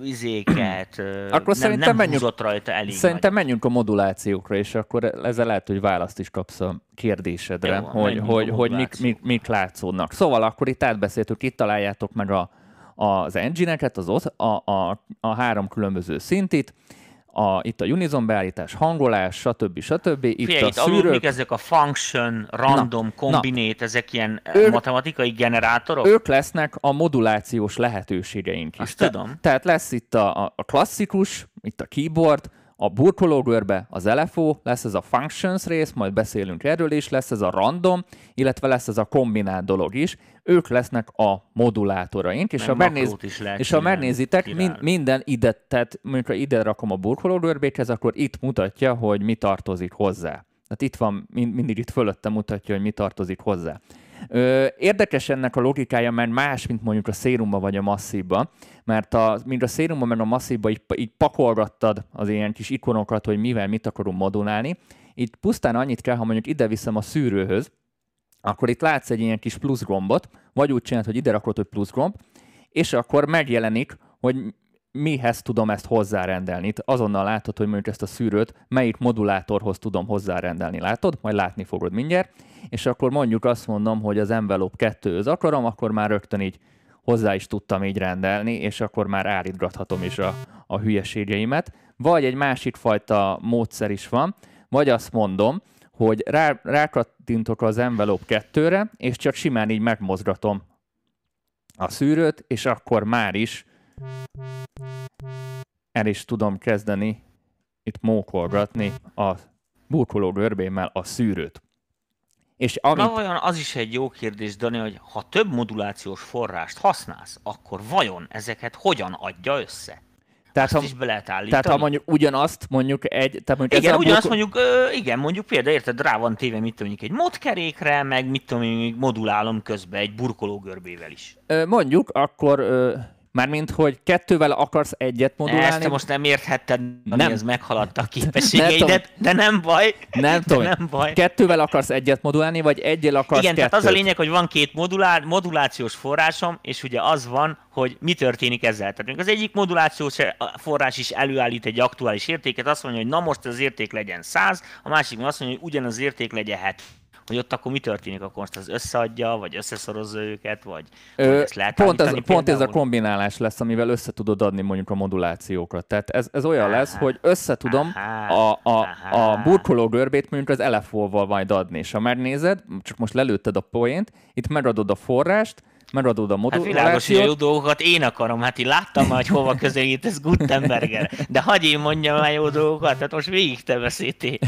izéket, akkor nem, szerintem nem menjünk, húzott rajta elég Szerintem nagy. menjünk a modulációkra, és akkor ezzel lehet, hogy választ is kapsz a kérdésedre, Jó, hogy, hogy, hogy mik, mik, mik látszódnak. Szóval akkor itt átbeszéltük, itt találjátok meg a az engine-eket, az, a, a, a három különböző szintit, a, itt a Unison beállítás, hangolás, stb. stb. Itt Figyelj, a itt szűrők... ezek a function, random, na, combinate, na. ezek ilyen eh, ők, matematikai generátorok? Ők lesznek a modulációs lehetőségeink is. Azt Te, tudom. Tehát lesz itt a, a klasszikus, itt a keyboard, a burkológörbe az LFO, lesz ez a functions rész, majd beszélünk erről is, lesz ez a random, illetve lesz ez a kombinált dolog is. Ők lesznek a modulátoraink, és ha, megnéz, és ha megnézitek, min, minden ide, tehát mondjuk ide rakom a burkológörbékhez, akkor itt mutatja, hogy mi tartozik hozzá. Tehát itt van, mind, mindig itt fölötte mutatja, hogy mi tartozik hozzá. Érdekes ennek a logikája, mert más, mint mondjuk a szérumba vagy a masszívba, mert a, mind a szérumban, meg a masszívban így, így pakolgattad az ilyen kis ikonokat, hogy mivel mit akarunk modulálni. Itt pusztán annyit kell, ha mondjuk ide viszem a szűrőhöz, akkor itt látsz egy ilyen kis plusz gombot, vagy úgy csinálod, hogy ide rakod, hogy plusz gomb, és akkor megjelenik, hogy mihez tudom ezt hozzárendelni. Itt azonnal látod, hogy mondjuk ezt a szűrőt melyik modulátorhoz tudom hozzárendelni. Látod? Majd látni fogod mindjárt. És akkor mondjuk azt mondom, hogy az envelope 2-höz akarom, akkor már rögtön így hozzá is tudtam így rendelni, és akkor már állítgathatom is a, a hülyeségeimet. Vagy egy másik fajta módszer is van, vagy azt mondom, hogy rá, rákattintok az envelope 2-re, és csak simán így megmozgatom a szűrőt, és akkor már is el is tudom kezdeni itt mókolgatni a burkoló görbémmel a szűrőt. És amit... Na vajon az is egy jó kérdés, Dani, hogy ha több modulációs forrást használsz, akkor vajon ezeket hogyan adja össze? Tehát Azt ha, is be lehet állítani. Tehát ha mondjuk ugyanazt mondjuk egy... Tehát mondjuk igen, ugyanazt burkol... mondjuk, ö, igen, mondjuk például érted, rá van téve, mit mondjuk egy modkerékre, meg mit tudom én, modulálom közben egy burkoló görbével is. Ö, mondjuk, akkor ö, Mármint, hogy kettővel akarsz egyet modulálni. Ezt most nem érthetted, nem. ez meghaladta a képességeidet, de nem baj. Nem tudom. Nem baj. Kettővel akarsz egyet modulálni, vagy egyel akarsz Igen, kettőt. tehát az a lényeg, hogy van két modulál, modulációs forrásom, és ugye az van, hogy mi történik ezzel. Tehát az egyik modulációs forrás is előállít egy aktuális értéket, azt mondja, hogy na most az érték legyen 100, a másik azt mondja, hogy ugyanaz érték legyen 70 hogy ott akkor mi történik, akkor most az összeadja, vagy összeszorozza őket, vagy, Ö, vagy ezt lehet pont, ez, pont ez a kombinálás lesz, amivel össze tudod adni mondjuk a modulációkat. Tehát ez, ez olyan aha, lesz, hogy összetudom aha, a, a, a burkoló görbét mondjuk az LFO-val majd adni, és ha megnézed, csak most lelőtted a poént, itt megadod a forrást, megadod a modulációt. Hát világos, hogy a jó dolgokat én akarom, hát én láttam már, hogy hova közelít ez Gutenberger, de hagyj én mondjam a jó dolgokat, hát most végig te beszéltél.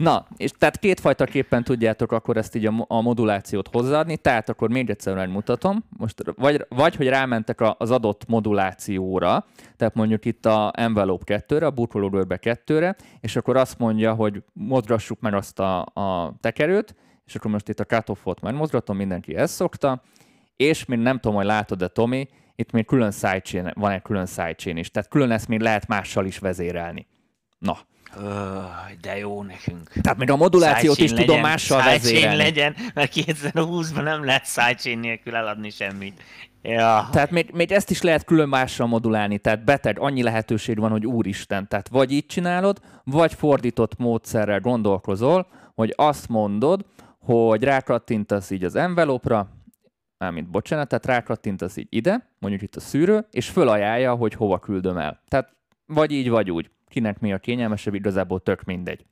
Na, és tehát kétfajta képen tudjátok akkor ezt így a, a modulációt hozzáadni, tehát akkor még egyszer megmutatom, most vagy, vagy hogy rámentek az adott modulációra, tehát mondjuk itt a envelope 2-re, a burkológörbe 2-re, és akkor azt mondja, hogy mozgassuk meg azt a, a tekerőt, és akkor most itt a cut-offot megmozgatom, mindenki ezt szokta, és még nem tudom, hogy látod-e Tomi, itt még külön sidechain, van egy külön sidechain is, tehát külön ezt még lehet mással is vezérelni. Na, de jó nekünk. Tehát még a modulációt is legyen, tudom mással vezérelni. legyen, mert 2020-ban nem lehet sidechain nélkül eladni semmit. Ja. Tehát még, még ezt is lehet külön mással modulálni, tehát beteg, annyi lehetőség van, hogy úristen, tehát vagy így csinálod, vagy fordított módszerrel gondolkozol, hogy azt mondod, hogy rákattintasz így az envelopra, mármint bocsánat, tehát rákattintasz így ide, mondjuk itt a szűrő, és fölajánlja, hogy hova küldöm el. Tehát vagy így, vagy úgy kinek mi a kényelmesebb, igazából tök mindegy.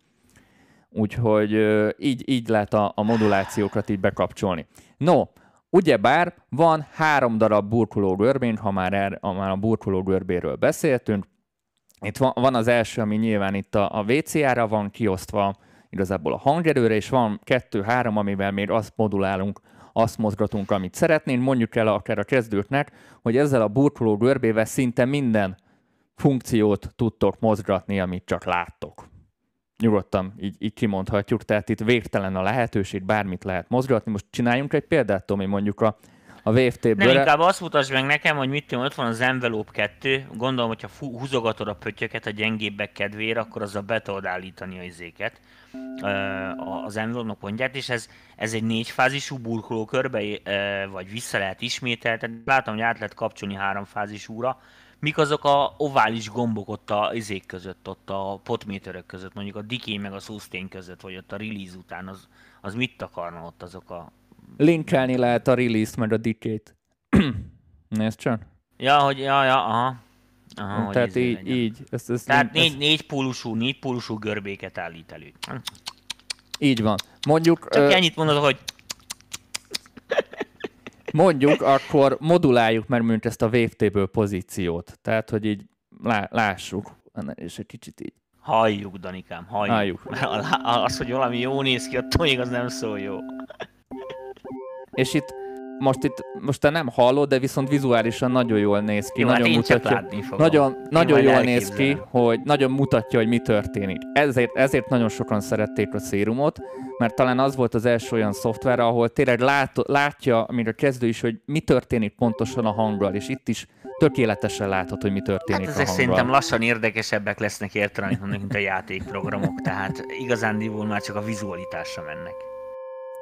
Úgyhogy így, így lehet a, a modulációkat így bekapcsolni. No, ugyebár van három darab burkoló görbén, ha már, er, ha már a burkoló görbéről beszéltünk. Itt van, van az első, ami nyilván itt a, a VCA-ra van kiosztva, igazából a hangerőre, és van kettő-három, amivel még azt modulálunk, azt mozgatunk, amit szeretnénk. Mondjuk el akár a kezdőknek, hogy ezzel a burkoló görbével szinte minden funkciót tudtok mozgatni, amit csak láttok. Nyugodtan így, így kimondhatjuk, tehát itt végtelen a lehetőség, bármit lehet mozgatni. Most csináljunk egy példát, Tomi, mondjuk a, a VFT-ből. Nem, inkább azt mutasd meg nekem, hogy mit tudom, ott van az Envelope 2, gondolom, hogyha húzogatod a pöttyöket a gyengébbek kedvére, akkor azzal be tudod állítani a izéket, az envelope pontját, és ez, ez egy négyfázisú burkoló körbe, vagy vissza lehet ismételni. Látom, hogy át lehet kapcsolni háromfázisúra, mik azok a ovális gombok ott a izék között, ott a potméterek között, mondjuk a decay meg a sustain között, vagy ott a release után, az, az mit akarna ott azok a... Linkelni lehet a release-t meg a decay-t. Nézd csak. Ja, hogy, ja, ja, aha. aha Tehát így, legyen. így. Ezt, ezt Tehát négy, ezt... négy pólusú, négy pólusú görbéket állít elő. Így van. Mondjuk... Csak ö... ennyit mondod, hogy Mondjuk, akkor moduláljuk meg mondjuk ezt a VFT-ből pozíciót. Tehát, hogy így lá- lássuk, és egy kicsit így. Halljuk, Danikám, halljuk. halljuk. Mert az, hogy valami jó néz ki, attól még az nem szól jó. És itt most itt most te nem hallod, de viszont vizuálisan nagyon jól néz ki. Jó, hát nagyon hát mutatja, nagyon, nagyon jól néz ki, hogy nagyon mutatja, hogy mi történik. Ezért, ezért nagyon sokan szerették a szérumot, mert talán az volt az első olyan szoftver, ahol tényleg lát, látja, amire kezdő is, hogy mi történik pontosan a hanggal, és itt is tökéletesen látható, hogy mi történik hát ezek a hanggal. szerintem lassan érdekesebbek lesznek értelem, mint a játékprogramok, tehát igazándiból már csak a vizualitásra mennek.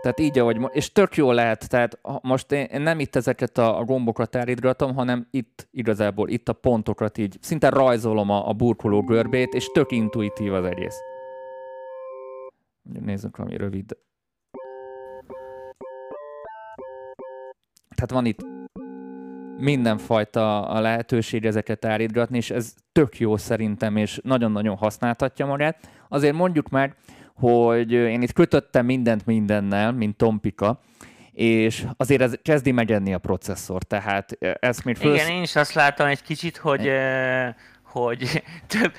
Tehát így, ahogy, és tök jó lehet, tehát most én nem itt ezeket a, a gombokat elidgatom, hanem itt igazából, itt a pontokat így, szinte rajzolom a, a burkoló görbét, és tök intuitív az egész. Nézzük valami rövid. Tehát van itt mindenfajta a lehetőség ezeket állítgatni, és ez tök jó szerintem, és nagyon-nagyon használhatja magát. Azért mondjuk meg, hogy én itt kötöttem mindent mindennel, mint Tompika, és azért ez kezdi megenni a processzor, tehát ezt még föl... Igen, én is azt láttam egy kicsit, hogy, hogy több,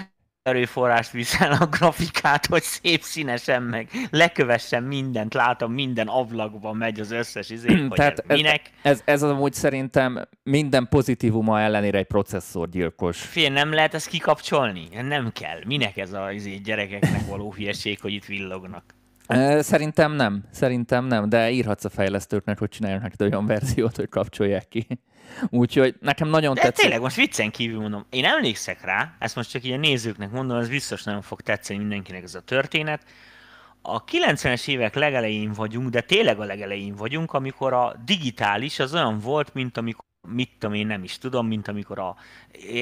erőforrást viszel a grafikát, hogy szép színesen meg lekövessen mindent, látom minden ablakban megy az összes izé, hogy Tehát ez minek. Ez, ez, ez amúgy szerintem minden pozitívuma ellenére egy processzorgyilkos. Fél, nem lehet ezt kikapcsolni? Nem kell. Minek ez a izé, gyerekeknek való hülyeség, hogy itt villognak? Szerintem nem, szerintem nem, de írhatsz a fejlesztőknek, hogy csináljanak neked olyan verziót, hogy kapcsolják ki. Úgyhogy nekem nagyon De tetszik. tényleg, most viccen kívül mondom, én emlékszek rá, ezt most csak a nézőknek mondom, ez biztos nagyon fog tetszeni mindenkinek ez a történet. A 90-es évek legelején vagyunk, de tényleg a legelején vagyunk, amikor a digitális az olyan volt, mint amikor mit tudom én nem is tudom, mint amikor a,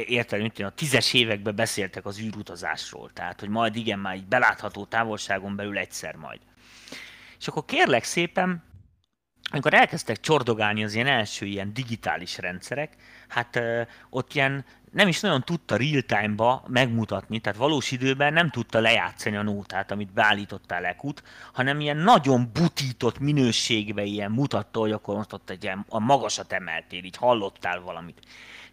érted, mint a tízes években beszéltek az űrutazásról, tehát hogy majd igen, már így belátható távolságon belül egyszer majd. És akkor kérlek szépen, amikor elkezdtek csordogálni az ilyen első ilyen digitális rendszerek, hát ö, ott ilyen nem is nagyon tudta real-time-ba megmutatni, tehát valós időben nem tudta lejátszani a nótát, amit beállítottál ekut, hanem ilyen nagyon butított minőségbe ilyen mutatta, hogy akkor most ott egy ilyen, a magasat emeltél, így hallottál valamit.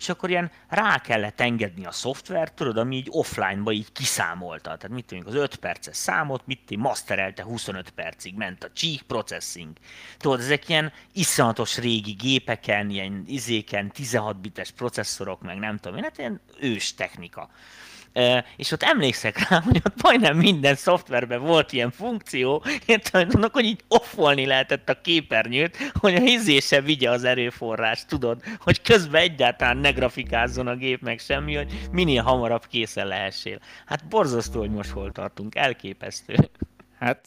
És akkor ilyen rá kellett engedni a szoftvert, tudod, ami így offline-ba így kiszámolta. Tehát mit tudjuk, az 5 perces számot, mit így masterelte 25 percig, ment a cheek processing. Tudod, ezek ilyen iszonyatos régi gépeken, ilyen izéken, 16 bites processzorok, meg nem tudom én, hát ilyen ős technika. És ott emlékszek rá, hogy ott majdnem minden szoftverben volt ilyen funkció, érted, annak, hogy így offolni lehetett a képernyőt, hogy a izése vigye az erőforrást, tudod, hogy közben egyáltalán ne grafikázzon a gép meg semmi, hogy minél hamarabb készen lehessél. Hát borzasztó, hogy most hol tartunk, elképesztő. Hát,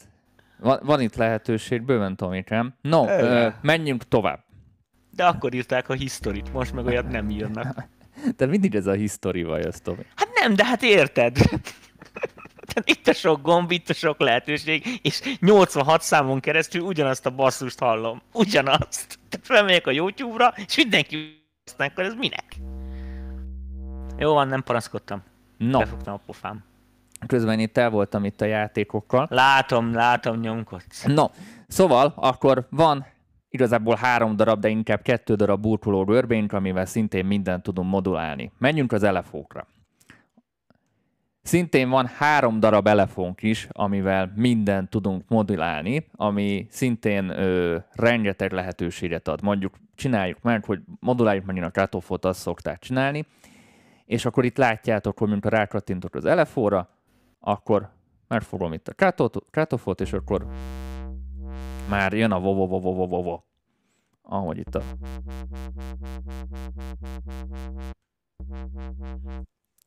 van, van itt lehetőség, bőven Tomikám. No, ö, menjünk tovább. De akkor írták a historit, most meg olyat nem írnak. De mindig ez a history vaj, az Tomi. Hát nem, de hát érted. Itt a sok gomb, itt a sok lehetőség, és 86 számon keresztül ugyanazt a basszust hallom. Ugyanazt. Tehát felmegyek a YouTube-ra, és mindenki azt akkor ez minek? Jó van, nem panaszkodtam. No, Befogtam a pofám. közben itt el voltam itt a játékokkal. Látom, látom, nyomkodsz. No, szóval akkor van igazából három darab, de inkább kettő darab burkoló görbénk, amivel szintén mindent tudunk modulálni. Menjünk az elefókra. Szintén van három darab elefónk is, amivel mindent tudunk modulálni, ami szintén ö, rengeteg lehetőséget ad. Mondjuk csináljuk meg, hogy moduláljuk megint a katofot, azt szokták csinálni, és akkor itt látjátok, hogy amikor rákattintok az elefóra, akkor megfogom itt a katofot, és akkor már jön a vovo vovo vovo vovo. Ahogy itt a...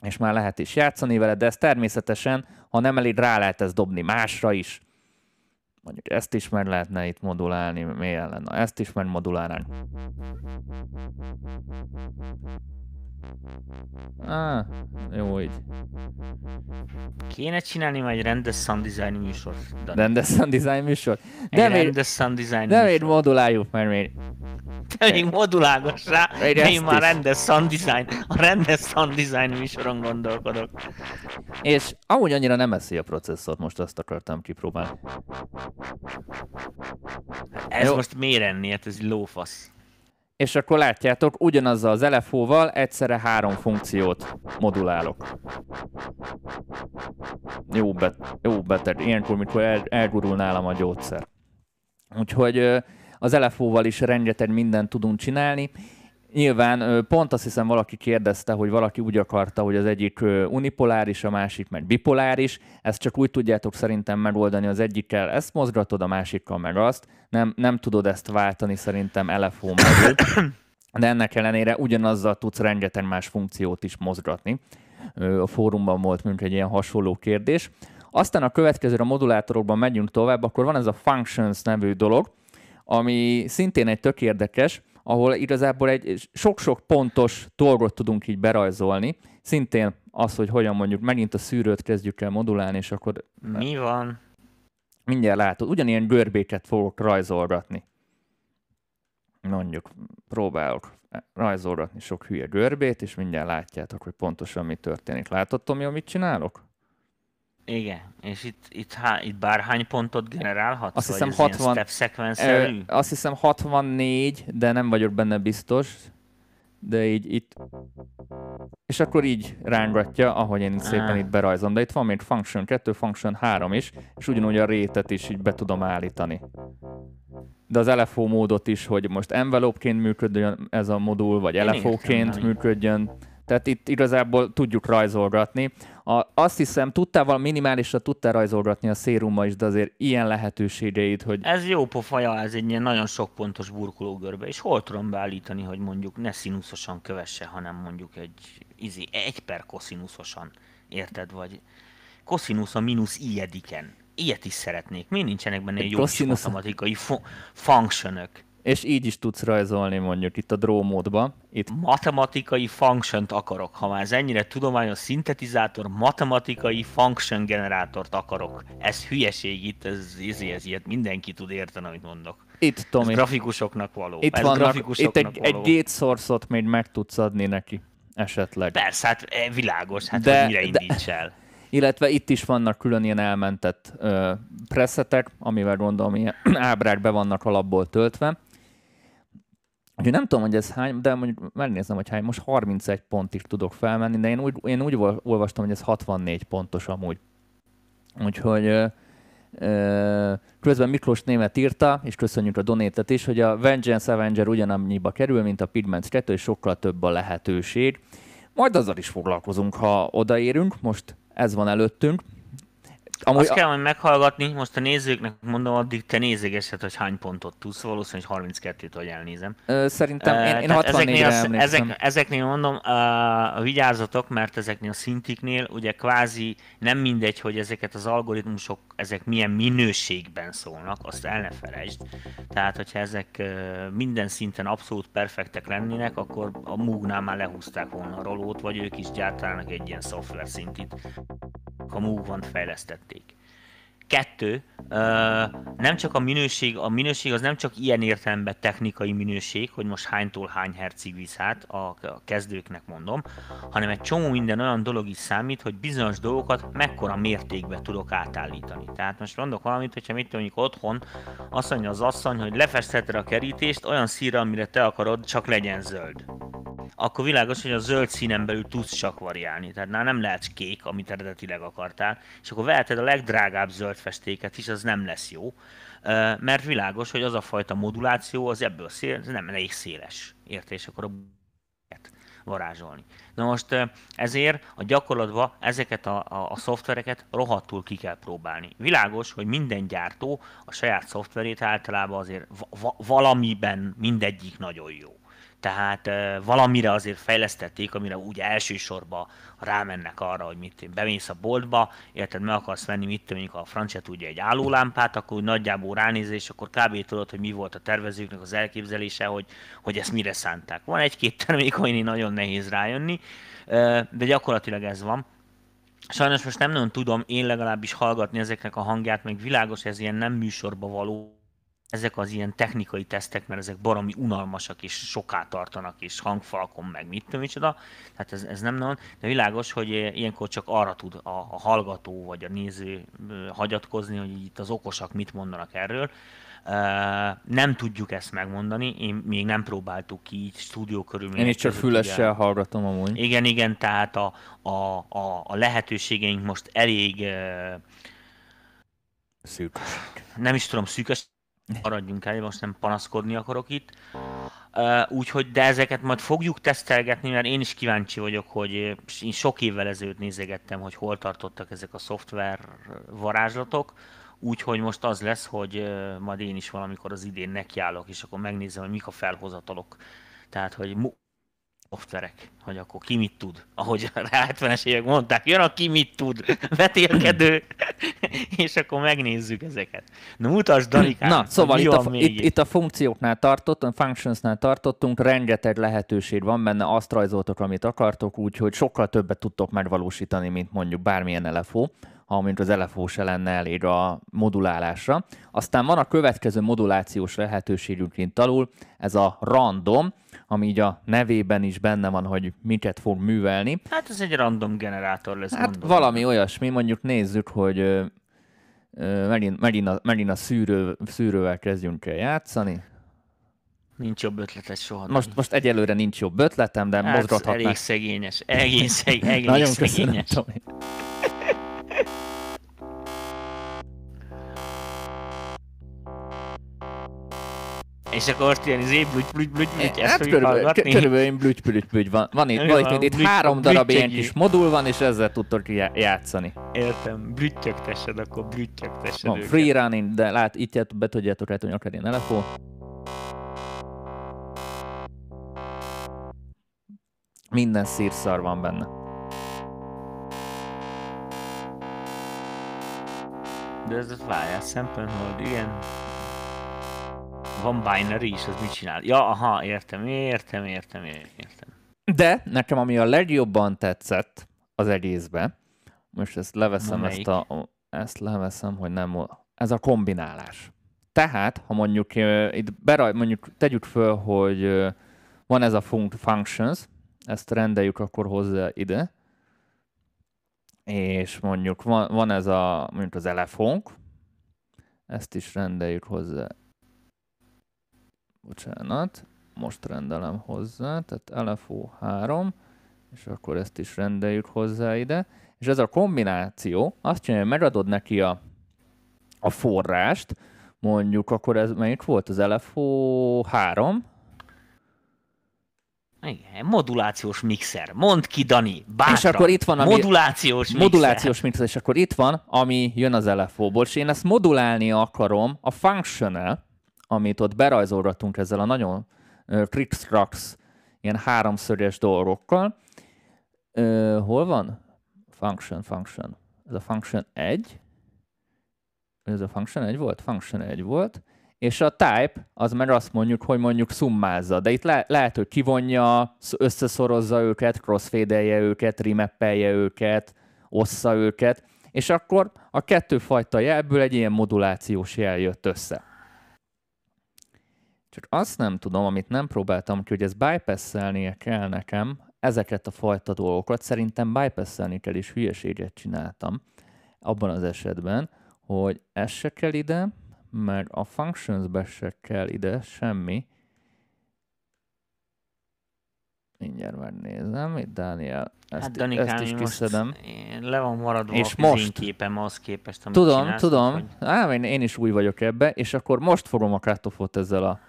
És már lehet is játszani vele, de ez természetesen, ha nem elég, rá lehet ezt dobni másra is. Mondjuk ezt is meg lehetne itt modulálni, milyen lenne, ezt is megmodulálnánk. Ah, jó így. Kéne csinálni majd egy rendes sound design műsor. Dani. Rendes sound design műsor. Egy De még, rendes sound design de még műsor. moduláljuk, mert még Te még modulálgass rá, Még de én már rendes sound design, a rendes sound design műsoron gondolkodok. És amúgy annyira nem eszi a processzor, most azt akartam kipróbálni. Ez Jó. most miért enni? Hát ez egy lófasz. És akkor látjátok, ugyanazzal az LFO-val egyszerre három funkciót modulálok. Jó, bet, jó beteg. Ilyenkor, mikor el, elgurul nálam a gyógyszer. Úgyhogy az LFO-val is rengeteg mindent tudunk csinálni. Nyilván pont azt hiszem valaki kérdezte, hogy valaki úgy akarta, hogy az egyik unipoláris, a másik meg bipoláris. Ezt csak úgy tudjátok szerintem megoldani, az egyikkel ezt mozgatod, a másikkal meg azt. Nem, nem tudod ezt váltani szerintem belül. De ennek ellenére ugyanazzal tudsz rengeteg más funkciót is mozgatni. A fórumban volt mondjuk egy ilyen hasonló kérdés. Aztán a következőre a modulátorokban megyünk tovább, akkor van ez a Functions nevű dolog, ami szintén egy tök érdekes, ahol igazából egy sok-sok pontos dolgot tudunk így berajzolni. Szintén az, hogy hogyan mondjuk megint a szűrőt kezdjük el modulálni, és akkor Mi van? mindjárt látod, ugyanilyen görbéket fogok rajzolgatni. Mondjuk, próbálok rajzolgatni sok hülye görbét, és mindjárt látjátok, hogy pontosan mi történik. Látod, Tomi, amit csinálok? Igen, és itt, itt, há, itt bárhány pontot generálhatsz? Azt hiszem ez ilyen 60 step sequence-szerű? Ö, azt hiszem 64, de nem vagyok benne biztos. De így itt... és akkor így rángatja, ahogy én szépen Ah. itt berajzom. De itt van még function 2, function 3 is, és ugyanúgy a rétet is így be tudom állítani. De az LFO módot is, hogy most envelope-ként működjön ez a modul, vagy Én LFO-ként működjön. Tehát itt igazából tudjuk rajzolgatni. A, azt hiszem, tudtál minimálisra tudtál rajzolgatni a szérummal is, de azért ilyen lehetőségeit, hogy Ez jó pofaja, ez egy ilyen nagyon sok pontos burkológörbe, és hol tudom beállítani, hogy mondjuk ne színuszosan kövesse, hanem mondjuk egy izi, egy per koszínuszosan, érted? Vagy koszinusz a mínusz ilyediken. Ilyet is szeretnék. Mi nincsenek benne Egy jó kis matematikai fu- functionök? És így is tudsz rajzolni mondjuk itt a draw módba. Itt Matematikai function akarok. Ha már ez ennyire tudományos szintetizátor, matematikai function generátort akarok. Ez hülyeség itt, ez, ez, ez ilyet mindenki tud érteni, amit mondok. Itt, Ez Tomi, grafikusoknak való. itt ez vannak, itt grafikusoknak egy, egy való. gate source-ot még meg tudsz adni neki esetleg. Persze, hát eh, világos, hát De- hogy mire de- indíts el. Illetve itt is vannak külön ilyen elmentett ö, presetek, amivel gondolom ilyen ábrák be vannak alapból töltve. Úgyhogy nem tudom, hogy ez hány, de mondjuk megnézem, hogy hány. Most 31 pontig tudok felmenni, de én úgy, én úgy ol- olvastam, hogy ez 64 pontos amúgy. Úgyhogy ö, ö, közben Miklós Német írta, és köszönjük a donétet is, hogy a Vengeance Avenger ugyanannyiba kerül, mint a Pigments 2, és sokkal több a lehetőség. Majd azzal is foglalkozunk, ha odaérünk. Most ez van előttünk. Amúgy, Azt kell majd meghallgatni, most a nézőknek mondom, addig te nézegesed, hogy hány pontot tudsz, valószínűleg 32-t, hogy elnézem. ö, szerintem én, én tehát 64-re ezeknél, a, ezek, ezeknél mondom, uh, vigyázzatok, mert ezeknél a szintiknél ugye kvázi nem mindegy, hogy ezeket az algoritmusok, ezek milyen minőségben szólnak, azt el ne felejtsd. Tehát, hogyha ezek uh, minden szinten abszolút perfektek lennének, akkor a Moog-nál már lehúzták volna a rolót, vagy ők is gyártanának egy ilyen szoftver szintit, ha Moog-ban fejlesztették. Kettő, nem csak a minőség, a minőség az nem csak ilyen értelemben technikai minőség, hogy most hánytól hány hercig visz át, a, kezdőknek mondom, hanem egy csomó minden olyan dolog is számít, hogy bizonyos dolgokat mekkora mértékben tudok átállítani. Tehát most mondok valamit, hogyha mit mondjuk otthon, azt mondja az asszony, hogy lefestheted a kerítést olyan színre, amire te akarod, csak legyen zöld akkor világos, hogy a zöld színen belül tudsz csak variálni. Tehát már nem lehetsz kék, amit eredetileg akartál, és akkor veheted a legdrágább zöld festéket is, az nem lesz jó. Mert világos, hogy az a fajta moduláció az ebből szél, nem elég széles. Érted? És akkor a varázsolni. Na most ezért a gyakorlatban ezeket a, a, a szoftvereket rohadtul ki kell próbálni. Világos, hogy minden gyártó a saját szoftverét általában azért va- valamiben mindegyik nagyon jó. Tehát valamire azért fejlesztették, amire úgy elsősorban rámennek arra, hogy mit bemész a boltba, érted, meg akarsz venni, mit tudom, a francia tudja egy állólámpát, akkor úgy nagyjából ránézel, és akkor kb. tudod, hogy mi volt a tervezőknek az elképzelése, hogy, hogy ezt mire szánták. Van egy-két termék, amin nagyon nehéz rájönni, de gyakorlatilag ez van. Sajnos most nem nagyon tudom én legalábbis hallgatni ezeknek a hangját, meg világos, ez ilyen nem műsorba való, ezek az ilyen technikai tesztek, mert ezek baromi unalmasak és soká tartanak, és hangfalkon meg mit tudom micsoda, tehát ez, ez nem nagyon, de világos, hogy ilyenkor csak arra tud a, a hallgató vagy a néző hagyatkozni, hogy itt az okosak mit mondanak erről. Nem tudjuk ezt megmondani, én még nem próbáltuk ki így stúdió körülmények Én is csak fülessel hallgatom amúgy. Igen, igen, tehát a, a, a, a lehetőségeink most elég, Szűk. nem is tudom, szűkös, maradjunk el, most nem panaszkodni akarok itt. Úgyhogy, de ezeket majd fogjuk tesztelgetni, mert én is kíváncsi vagyok, hogy én sok évvel ezelőtt nézegettem, hogy hol tartottak ezek a szoftver varázslatok, úgyhogy most az lesz, hogy majd én is valamikor az idén nekiállok, és akkor megnézem, hogy mik a felhozatalok. Tehát, hogy szoftverek, hogy akkor ki mit tud. Ahogy a 70-es évek mondták, jön a ki mit tud, vetélkedő, és akkor megnézzük ezeket. Na mutasd, Danikám, Na, szóval itt a, itt, itt a funkcióknál tartottunk, a functionsnál tartottunk, rengeteg lehetőség van benne, azt rajzoltok, amit akartok, úgyhogy sokkal többet tudtok megvalósítani, mint mondjuk bármilyen LFO, ha mint az LFO se lenne elég a modulálásra. Aztán van a következő modulációs lehetőségünk kint alul, ez a random, ami így a nevében is benne van, hogy miket fog művelni. Hát ez egy random generátor lesz, Hát mondom. valami olyasmi, mondjuk nézzük, hogy ö, ö, megint, megint, a, megint a szűrő, szűrővel kezdjünk el játszani. nincs jobb ötleted soha. Most, most egyelőre nincs jobb ötletem, de hát, mozgathatnánk. elég szegényes, egész elég Nagyon szegényes. köszönöm, Tomi. És akkor most ilyen izé, blüty, blüty, blüty, blüty, ezt Hát körülbelül, körülbelül én blüty, blüty, blüty van. Van itt, van itt, itt három darab ilyen kis modul van, és ezzel tudtok já- játszani. Értem, blüttyögtessed, akkor blüttyögtessed Van őket. free running, de lát, itt be tudjátok rajta, akár ilyen elefó. Minden szírszar van benne. De ez az várjál, szempontból, igen. Van binary is, az mit csinál? Ja, aha, értem, értem, értem, értem. De nekem ami a legjobban tetszett az egészbe, most ezt leveszem, ezt, a, ezt leveszem, hogy nem, ez a kombinálás. Tehát, ha mondjuk uh, itt beraj, mondjuk tegyük föl, hogy uh, van ez a func- functions, ezt rendeljük akkor hozzá ide, és mondjuk van, van ez a, mondjuk az elefonk, ezt is rendeljük hozzá. Bocsánat, most rendelem hozzá, tehát LFO 3, és akkor ezt is rendeljük hozzá ide. És ez a kombináció azt csinálja, hogy megadod neki a, a forrást, mondjuk akkor ez melyik volt? Az LFO 3, Igen, modulációs mixer. Mondd ki, Dani, bátran. És akkor itt van, ami- Modulációs mixer. modulációs mixer, és akkor itt van, ami jön az LFO-ból, és én ezt modulálni akarom a functional, amit ott berajzolgatunk ezzel a nagyon kriksztrax, ilyen háromszöges dolgokkal. Uh, hol van? Function, function. Ez a function 1. Ez a function 1 volt? Function 1 volt. És a type, az meg azt mondjuk, hogy mondjuk szummázza. De itt le- lehet, hogy kivonja, sz- összeszorozza őket, crossfade őket, remappelje őket, ossza őket, és akkor a kettőfajta jelből egy ilyen modulációs jel jött össze. Csak azt nem tudom, amit nem próbáltam ki, hogy ez bypass-elnie kell nekem, ezeket a fajta dolgokat, szerintem bypass-elni kell, és hülyeséget csináltam abban az esetben, hogy ez se kell ide, meg a functions-be se kell ide semmi. Mindjárt megnézem, itt Dániel, ezt, Hát Danikám, ezt is kiszedem. le van maradva És a most... képem az képest, amit Tudom, tudom. Hogy... Á, én, én is új vagyok ebbe, és akkor most fogom a cut ezzel a...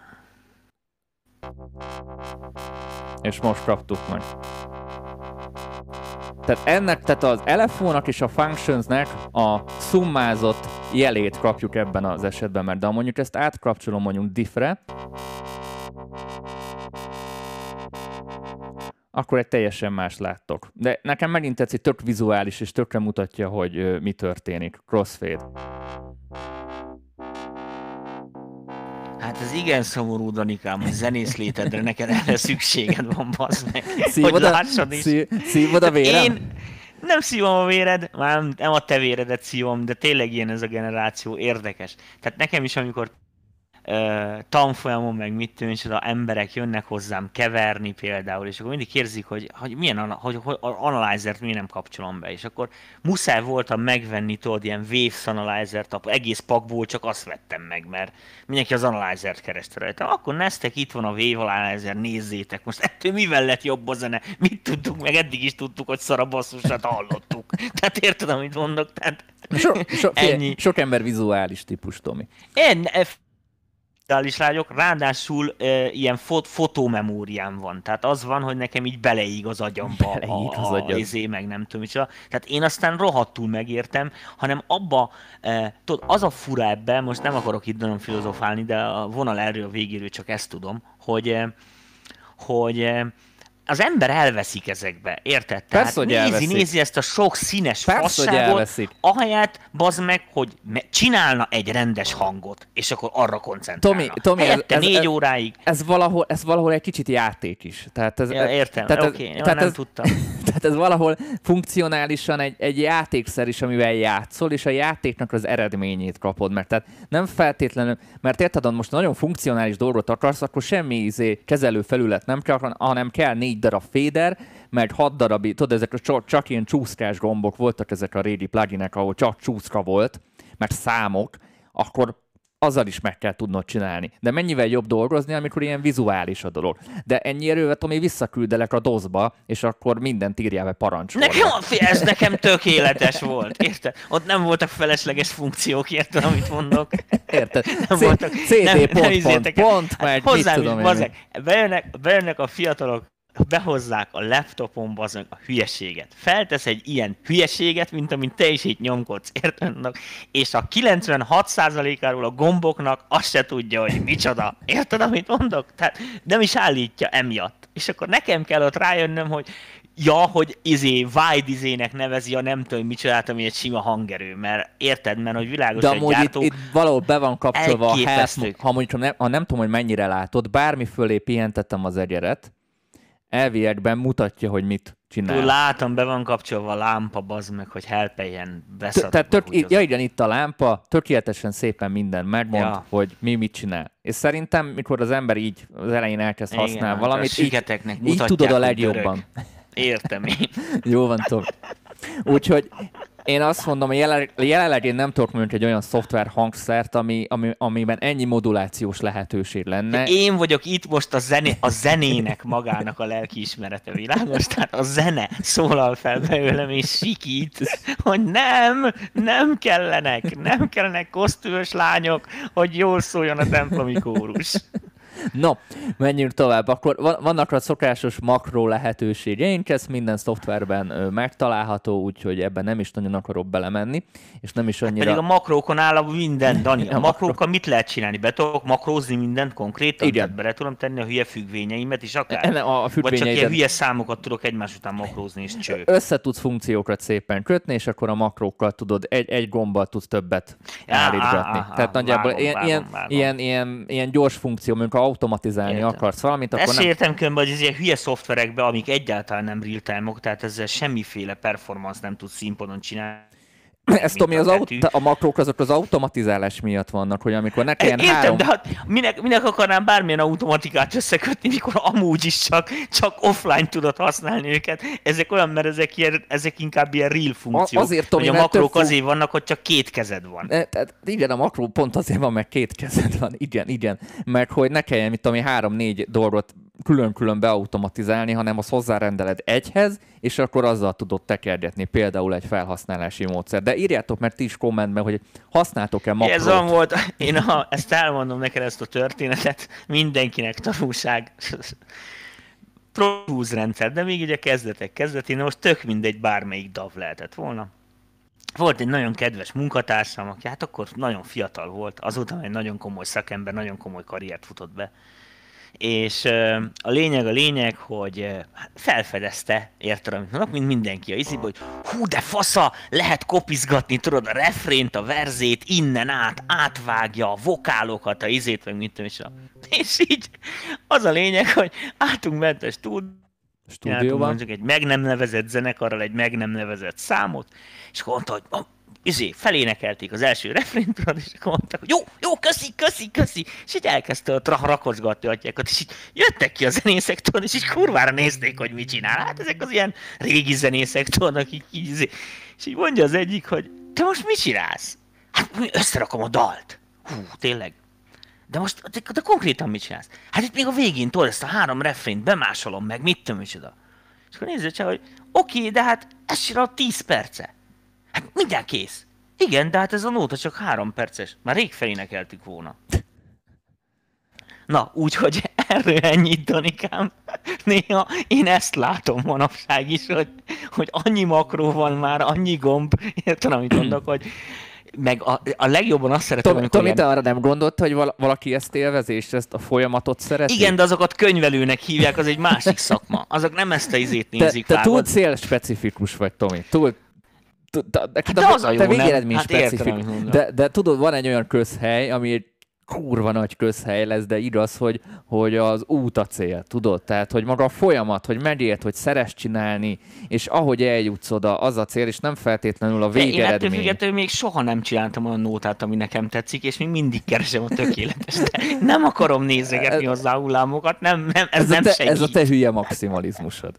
És most kaptuk meg. Tehát ennek, tehát az elefónak és a functionsnek a szummázott jelét kapjuk ebben az esetben, mert de ha mondjuk ezt átkapcsolom mondjuk diffre, akkor egy teljesen más láttok. De nekem megint tetszik, tök vizuális, és tökre mutatja, hogy mi történik. Crossfade. Hát ez igen szomorú, Danikám, hogy zenész létedre neked erre szükséged van, bazd meg. Szívod hogy a, lássad is. szí, szívod a vérem? Én nem szívom a véred, már nem- nem a te véredet szívom, de tényleg ilyen ez a generáció, érdekes. Tehát nekem is, amikor ö, tanfolyamon, meg mit tudom, és az emberek jönnek hozzám keverni például, és akkor mindig kérdezik, hogy, hogy milyen hogy, hogy analyzert miért nem kapcsolom be, és akkor muszáj voltam megvenni, tudod, ilyen Waves analyzert, egész pakból csak azt vettem meg, mert mindenki az analyzert kereste rajta. Akkor neztek, itt van a Wave Analyzer, nézzétek, most ettől mivel lett jobb a zene? Mit tudtuk, meg eddig is tudtuk, hogy szar a basszusát hallottuk. Tehát érted, amit mondok? Tehát So, so, Ennyi. Sok ember vizuális típus, Tomi. En, e, is lágyok, ráadásul e, ilyen fot, fotómemóriám van. Tehát az van, hogy nekem így beleíg az agyamba Beleíg az a, agyad. izé, meg nem tudom micsoda. Tehát én aztán rohadtul megértem, hanem abba, e, tudod, az a fura ebben, most nem akarok itt nagyon filozofálni, de a vonal erről a végéről csak ezt tudom, hogy, e, hogy e, az ember elveszik ezekbe, érted? Tehát hogy nézi, elveszik. nézi ezt a sok színes Persze, hogy fasságot, elveszik. ahelyett, bazd meg, hogy csinálna egy rendes hangot, és akkor arra koncentrálna. Tomi, Tomi, ez- ez- négy ez- óráig. Ez valahol, ez valahol egy kicsit játék is. Tehát ez, Ja, értem, tehát oké, ez, jó, tehát nem ez, tudtam. Tehát ez valahol funkcionálisan egy, egy játékszer is, amivel játszol, és a játéknak az eredményét kapod meg. Tehát nem feltétlenül, mert érted, most nagyon funkcionális dolgot akarsz, akkor semmi izé, kezelő felület nem kell, hanem kell négy darab féder, meg hat darab, tudod, ezek a csak, csak ilyen csúszkás gombok voltak ezek a régi pluginek, ahol csak csúszka volt, meg számok, akkor azzal is meg kell tudnod csinálni. De mennyivel jobb dolgozni, amikor ilyen vizuális a dolog. De ennyi erővel, Tomi, visszaküldelek a dozba, és akkor mindent írjál be parancsol. Nekem, ez nekem tökéletes volt, érted? Ott nem voltak felesleges funkciók, érted, amit mondok? Érted? Nem C- voltak, CD nem, pont, nem pont, pont, hát meg hozzám mit tudom én. Bejönnek, bejönnek a fiatalok behozzák a laptopon bazeg a hülyeséget. Feltesz egy ilyen hülyeséget, mint amit te is itt nyomkodsz, érted? És a 96%-áról a gomboknak azt se tudja, hogy micsoda. Érted, amit mondok? Tehát nem is állítja emiatt. És akkor nekem kell ott rájönnöm, hogy ja, hogy izé, wide izének nevezi a nem tudom micsodát, ami egy sima hangerő, mert érted, mert hogy világos De amúgy gyártó, itt, itt valahol be van kapcsolva a health, ha mondjuk nem, ha nem tudom, hogy mennyire látod, bármi fölé pihentettem az egyeret, elviekben mutatja, hogy mit csinál. Túl látom, be van kapcsolva a lámpa, bazd meg, hogy helpeljen beszadva. Tehát tök, az... ja igen, itt a lámpa, tökéletesen szépen minden megmond, ja. hogy mi mit csinál. És szerintem, mikor az ember így az elején elkezd igen, használni hát valamit, így, így tudod a legjobban. Értem én. Jó van, Tom. Úgyhogy én azt mondom, hogy jelenleg, jelenleg én nem tudok mondjuk egy olyan szoftver hangszert, ami, ami, amiben ennyi modulációs lehetőség lenne. Én vagyok itt most a, zené, a zenének magának a lelkiismerete világos, tehát a zene szólal fel belőlem és sikít, hogy nem, nem kellenek, nem kellenek kosztümös lányok, hogy jól szóljon a templomi kórus. No, menjünk tovább. Akkor vannak a szokásos makró lehetőségeink, ez minden szoftverben megtalálható, úgyhogy ebben nem is nagyon akarok belemenni, és nem is annyira... Pedig a makrókon áll a minden, Dani. A, a makrókkal mit lehet csinálni? Be tudok makrózni mindent konkrétan? Igen. Tehát bele tudom tenni a hülye függvényeimet is akár? A, a Vagy csak ilyen hülye számokat tudok egymás után makrózni, és cső. Össze tudsz funkciókat szépen kötni, és akkor a makrókkal tudod, egy, egy gombbal tudsz többet állítgatni. Tehát nagyjából ilyen, ilyen. Ilyen, ilyen, gyors funkció, amikor automatizálni Értem. akarsz valamit, akkor Ezt nem... értem különben, hogy ez ilyen hülye szoftverekbe, amik egyáltalán nem real-time tehát ezzel semmiféle performance nem tudsz színpadon csinálni ezt Tomi, az aut- a makrók azok az automatizálás miatt vannak, hogy amikor ne kelljen Értem, három... de hát minek, minek akarnám bármilyen automatikát összekötni, mikor amúgy is csak, csak offline tudod használni őket. Ezek olyan, mert ezek, ilyen, ezek inkább ilyen real funkciók. Azért, Tomi, hogy a makrók több... azért vannak, hogy csak két kezed van. E, tehát igen, a makró pont azért van, mert két kezed van. Igen, igen. Mert hogy ne kelljen, mit tudom, három-négy dolgot külön-külön beautomatizálni, hanem azt hozzárendeled egyhez, és akkor azzal tudod tekergetni például egy felhasználási módszer. De írjátok meg ti is kommentben, hogy használtok-e makrót. Ez van volt, én ha ezt elmondom neked ezt a történetet, mindenkinek tanulság. Pro rendszer, de még ugye kezdetek kezdetén, most tök mindegy bármelyik DAV lehetett volna. Volt egy nagyon kedves munkatársam, aki hát akkor nagyon fiatal volt, azóta egy nagyon komoly szakember, nagyon komoly karriert futott be és a lényeg a lényeg, hogy hát felfedezte, érted, amit mondok, mint mindenki a izibe, hogy hú, de fasza, lehet kopizgatni, tudod, a refrént, a verzét, innen át, átvágja a vokálokat, a izét, meg mint és, a... és így az a lényeg, hogy átunk ment a stúdióba, stúdióban, mondjuk egy meg nem nevezett zenekarral egy meg nem nevezett számot, és mondta, hogy izé, felénekelték az első refrént, és akkor mondták, hogy jó, jó, köszi, köszi, köszi, és így elkezdte ott rakosgatni atyákat, és így jöttek ki a zenészek, tudod, és így kurvára nézték, hogy mit csinál. Hát ezek az ilyen régi zenészek, tudod, akik így, izé. és így mondja az egyik, hogy te most mit csinálsz? Hát összerakom a dalt. Hú, tényleg. De most, de, de konkrétan mit csinálsz? Hát itt még a végén, tudod, ezt a három refrént bemásolom meg, mit tudom, micsoda. És akkor nézzük csak, hogy oké, okay, de hát ez csinál 10 perce. Hát mindjárt kész. Igen, de hát ez a nóta csak három perces. Már rég felénekeltük volna. Na, úgyhogy erről ennyit, Danikám. Néha én ezt látom manapság is, hogy, hogy annyi makró van már, annyi gomb, értem, amit mondok, hogy meg a, a legjobban azt szeretem, Tomi, Tomi, te arra nem gondolt, hogy val- valaki ezt élvezi, és ezt a folyamatot szereti? Igen, de azokat könyvelőnek hívják, az egy másik szakma. Azok nem ezt a izét nézik. Te, te túl célspecifikus vagy, Tomi. Túl, de, de, hát de az a jó, te végeredmény hát specifikus. De, de tudod, van egy olyan közhely, ami egy kurva nagy közhely lesz, de igaz, hogy, hogy az út a cél, tudod? Tehát, hogy maga a folyamat, hogy megért, hogy szeres csinálni, és ahogy eljutsz oda, az a cél, és nem feltétlenül a végeredmény. Én ettől függetlenül még soha nem csináltam olyan nótát, ami nekem tetszik, és még mindig keresem a tökéletes. Nem akarom nézegetni hozzá hullámokat, nem, nem, ez, ez nem te, segít. Ez a te hülye maximalizmusod.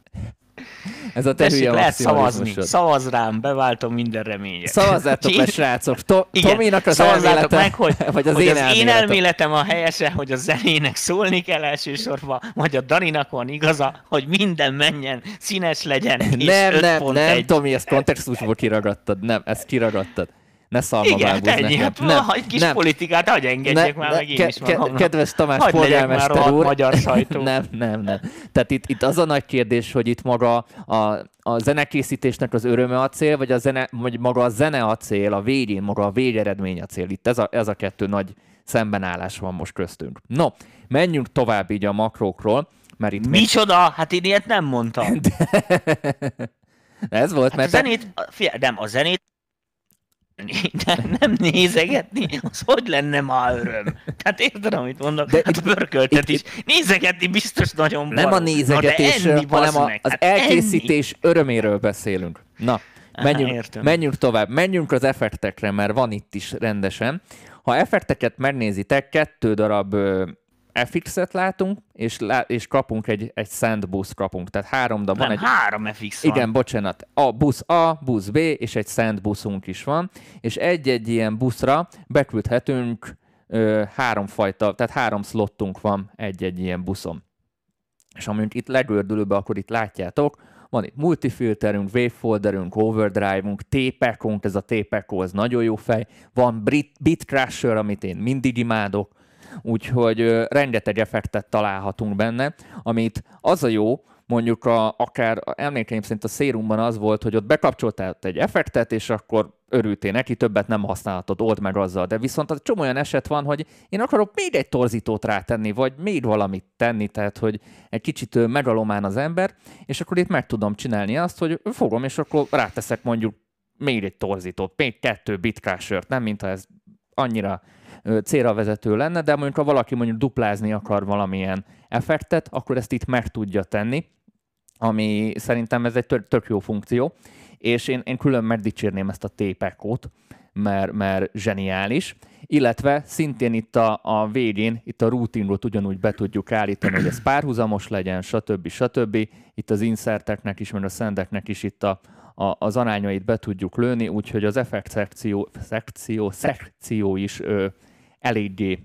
Ez a te Tessék, hülye lehet szavazni. Szavaz rám, beváltom minden reményet. Szavazzátok le, srácok. To- Igen, Tominak az elmélete, meg, hogy, vagy az hogy én az én elméletem. elméletem a helyese, hogy a zenének szólni kell elsősorban, vagy a Daninak van igaza, hogy minden menjen, színes legyen, és Nem, nem, 5.1. nem, Tomi, ezt kontextusból kiragadtad. Nem, ezt kiragadtad. Ne szalma Igen, ennyi, hát nem, egy kis nem. politikát, hagyj engedjek Ne- már ne- meg én ke- is ke-. Kedves Tamás már polgármester úr. magyar sajtó. nem, nem, nem. Tehát itt, itt az a nagy kérdés, hogy itt maga a, a zenekészítésnek az öröme a cél, vagy, a zene, vagy maga a zene a cél, a végén maga a végeredmény a cél. Itt ez a, ez a kettő nagy szembenállás van most köztünk. No, menjünk tovább így a makrókról, mert itt még- Micsoda? Hát én ilyet nem mondtam. ez volt, Hát a mert te- zenét, figyelj, nem, a zenét nem, nem nézegetni, az hogy lenne ma öröm? Tehát érted, amit mondok? De De hát a pörköltet is. Nézegetni biztos nagyon nem a barom. Na, nézegetésről, de enni, hanem a, meg. az Hát enni. elkészítés öröméről beszélünk. Na, Aha, menjünk, értem. menjünk tovább. Menjünk az effektekre, mert van itt is rendesen. Ha effekteket megnézitek, kettő darab FX-et látunk, és, lá- és kapunk egy, egy sandboost kapunk. Tehát három darab van. Nem, Egy, három FX van. igen, bocsánat. A busz A, busz B, és egy sandbuszunk is van. És egy-egy ilyen buszra beküldhetünk ö, három fajta, tehát három slottunk van egy-egy ilyen buszon. És amint itt legördülőbe, akkor itt látjátok, van itt multifilterünk, wavefolderünk, overdrive-unk, TPEC-unk, ez a TPEC, ez nagyon jó fej, van Brit, Bitcrusher, amit én mindig imádok, úgyhogy rengeteg effektet találhatunk benne, amit az a jó, mondjuk a, akár emlékeim szerint a szérumban az volt, hogy ott bekapcsoltál egy effektet, és akkor örültél neki, többet nem használhatod, old meg azzal. De viszont az csomó olyan eset van, hogy én akarok még egy torzítót rátenni, vagy még valamit tenni, tehát hogy egy kicsit megalomán az ember, és akkor itt meg tudom csinálni azt, hogy fogom, és akkor ráteszek mondjuk még egy torzítót, még kettő bitcrusher nem mintha ez annyira célra vezető lenne, de mondjuk ha valaki mondjuk duplázni akar valamilyen effektet, akkor ezt itt meg tudja tenni, ami szerintem ez egy tök, jó funkció, és én, én külön megdicsérném ezt a TPEC-ot, mert, mert zseniális, illetve szintén itt a, a végén, itt a routingot ugyanúgy be tudjuk állítani, hogy ez párhuzamos legyen, stb. stb. Itt az inserteknek is, meg a szendeknek is itt a, a, az arányait be tudjuk lőni, úgyhogy az effekt szekció, szekció, szekció is ö, eléggé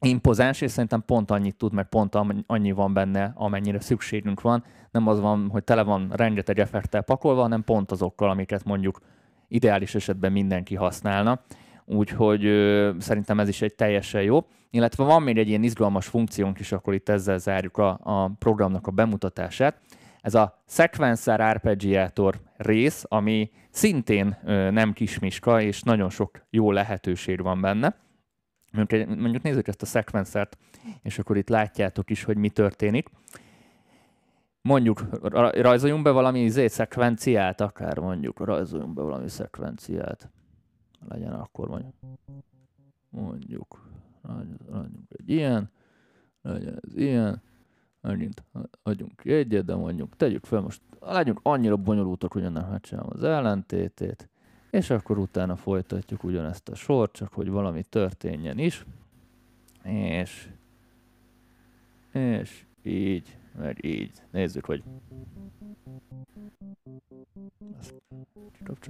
impozáns, és szerintem pont annyit tud, meg pont annyi van benne, amennyire szükségünk van. Nem az van, hogy tele van rengeteg effekttel pakolva, hanem pont azokkal, amiket mondjuk ideális esetben mindenki használna. Úgyhogy ö, szerintem ez is egy teljesen jó. Illetve van még egy ilyen izgalmas funkciónk is, akkor itt ezzel zárjuk a, a programnak a bemutatását. Ez a Sequencer Arpeggiator rész, ami szintén ö, nem kismiska, és nagyon sok jó lehetőség van benne. Mondjuk, mondjuk nézzük ezt a szekvencert, és akkor itt látjátok is, hogy mi történik. Mondjuk ra- rajzoljunk be valami izé, szekvenciát, akár mondjuk rajzoljunk be valami szekvenciát. Legyen akkor mondjuk. Mondjuk. Rajzoljunk egy ilyen. Legyen ez ilyen. Megint adjunk egyet, de mondjuk tegyük fel most, legyünk annyira bonyolultak, hogy ennek megcsinálom az ellentétét, és akkor utána folytatjuk ugyanezt a sort, csak hogy valami történjen is. És, és így, meg így. Nézzük, hogy ezt,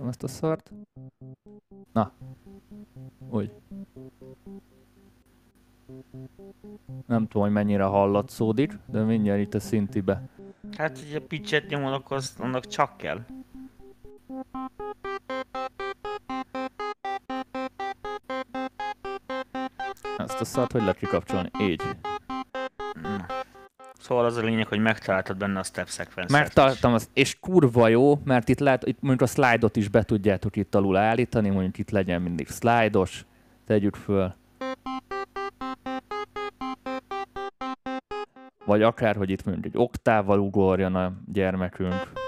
ezt a szart. Na, úgy. Nem tudom, hogy mennyire hallatszódik, de mindjárt itt a szintibe. Hát, hogy a pitchet nyomod, akkor azt- annak csak kell. Ezt a szart hogy lehet kikapcsolni? Így. Szóval az a lényeg, hogy megtaláltad benne a step sequence Megtaláltam azt, és kurva jó, mert itt lehet, itt mondjuk a slide-ot is be tudjátok itt alul állítani, mondjuk itt legyen mindig slide-os, tegyük föl. Vagy akár, hogy itt mondjuk egy oktával ugorjon a gyermekünk.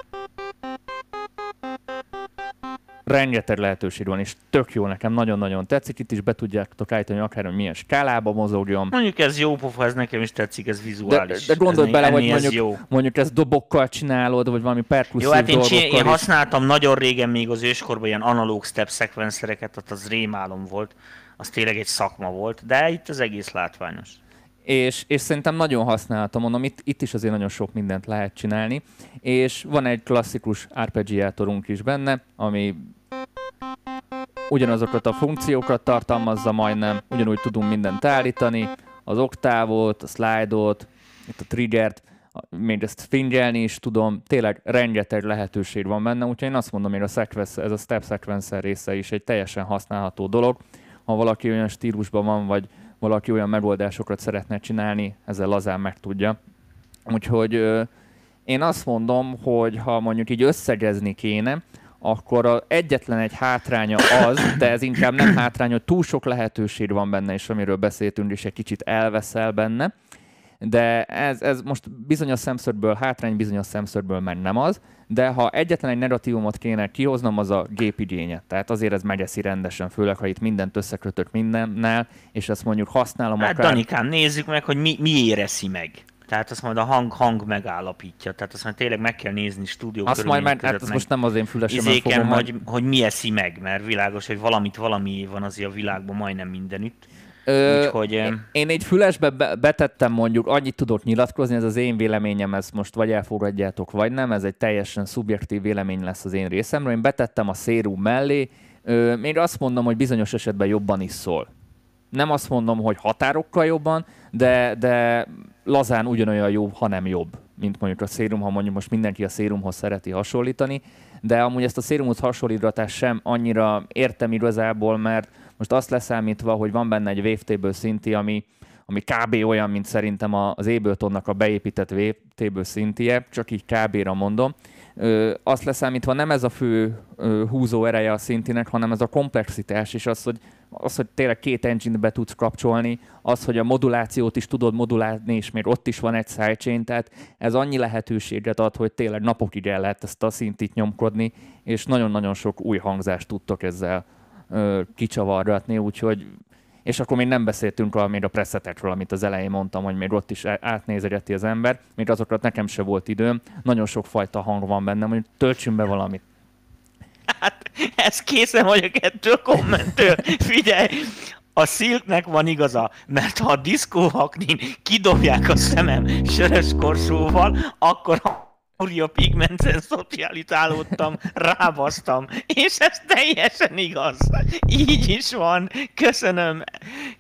Rengeteg lehetőség van, és tök jó nekem, nagyon-nagyon tetszik. Itt is be tudjátok állítani, akár, hogy milyen skálába mozogjon. Mondjuk ez jó pofa, ez nekem is tetszik, ez De, vizuális. de gondolj ez bele, hogy ez mondjuk, jó. mondjuk ezt dobokkal csinálod, vagy valami perkusszív Jó, hát én, csin- én használtam nagyon régen még az őskorban ilyen analóg step szekvenszereket, ott az rémálom volt. Az tényleg egy szakma volt, de itt az egész látványos. és, és szerintem nagyon használhatom, mondom, itt, itt is azért nagyon sok mindent lehet csinálni, és van egy klasszikus arpeggiátorunk is benne, ami ugyanazokat a funkciókat tartalmazza majdnem, ugyanúgy tudunk mindent állítani, az oktávot, a slide-ot, itt a triggert, még ezt fingelni is tudom, tényleg rengeteg lehetőség van benne, úgyhogy én azt mondom, hogy a sequence, ez a step sequencer része is egy teljesen használható dolog. Ha valaki olyan stílusban van, vagy valaki olyan megoldásokat szeretne csinálni, ezzel lazán meg tudja. Úgyhogy én azt mondom, hogy ha mondjuk így összegezni kéne, akkor a egyetlen egy hátránya az, de ez inkább nem hátrány, hogy túl sok lehetőség van benne, és amiről beszéltünk, és egy kicsit elveszel benne, de ez, ez most bizonyos szemszögből hátrány, bizonyos szemszögből meg nem az, de ha egyetlen egy negatívumot kéne kihoznom, az a gépigénye. Tehát azért ez megeszi rendesen, főleg ha itt mindent összekötök mindennel, és ezt mondjuk használom Hát akár... Danikám, nézzük meg, hogy mi, mi éreszi meg. Tehát azt majd a hang, hang megállapítja. Tehát azt majd tényleg meg kell nézni stúdió Azt majd már, hát ez most nem az én fülesemben izéken, fogom hogy, hogy mi eszi meg, mert világos, hogy valamit valami van azért a világban majdnem mindenütt. Ö, Úgyhogy, én- Én egy fülesbe be- betettem mondjuk, annyit tudok nyilatkozni, ez az én véleményem, ezt most vagy elfogadjátok, vagy nem, ez egy teljesen szubjektív vélemény lesz az én részemről. Én betettem a szérum mellé, ö, még azt mondom, hogy bizonyos esetben jobban is szól. Nem azt mondom, hogy határokkal jobban, de, de lazán ugyanolyan jó, ha nem jobb, mint mondjuk a szérum, ha mondjuk most mindenki a szérumhoz szereti hasonlítani, de amúgy ezt a szérumhoz hasonlítatást sem annyira értem igazából, mert most azt leszámítva, hogy van benne egy wavetable szinti, ami, ami kb. olyan, mint szerintem az Abletonnak a beépített wavetable szintje, csak így kb-ra mondom. Ö, azt leszámítva nem ez a fő ö, húzó ereje a szintinek, hanem ez a komplexitás, és az, hogy, az, hogy tényleg két engine be tudsz kapcsolni, az, hogy a modulációt is tudod modulálni, és még ott is van egy sidechain, tehát ez annyi lehetőséget ad, hogy tényleg napokig el lehet ezt a szintit nyomkodni, és nagyon-nagyon sok új hangzást tudtok ezzel ö, kicsavargatni, úgyhogy és akkor még nem beszéltünk a, még a presetekről, amit az elején mondtam, hogy még ott is átnézegeti az ember, még azokat nekem se volt időm, nagyon sok fajta hang van benne, mondjuk töltsünk be valamit. Hát, ez készen vagyok ettől a kommenttől. Figyelj, a Silknek van igaza, mert ha a diszkó haknin kidobják a szemem sörös korsóval, akkor a Mario Pigmentsen szocialitálódtam, rábasztam, és ez teljesen igaz. Így is van. Köszönöm,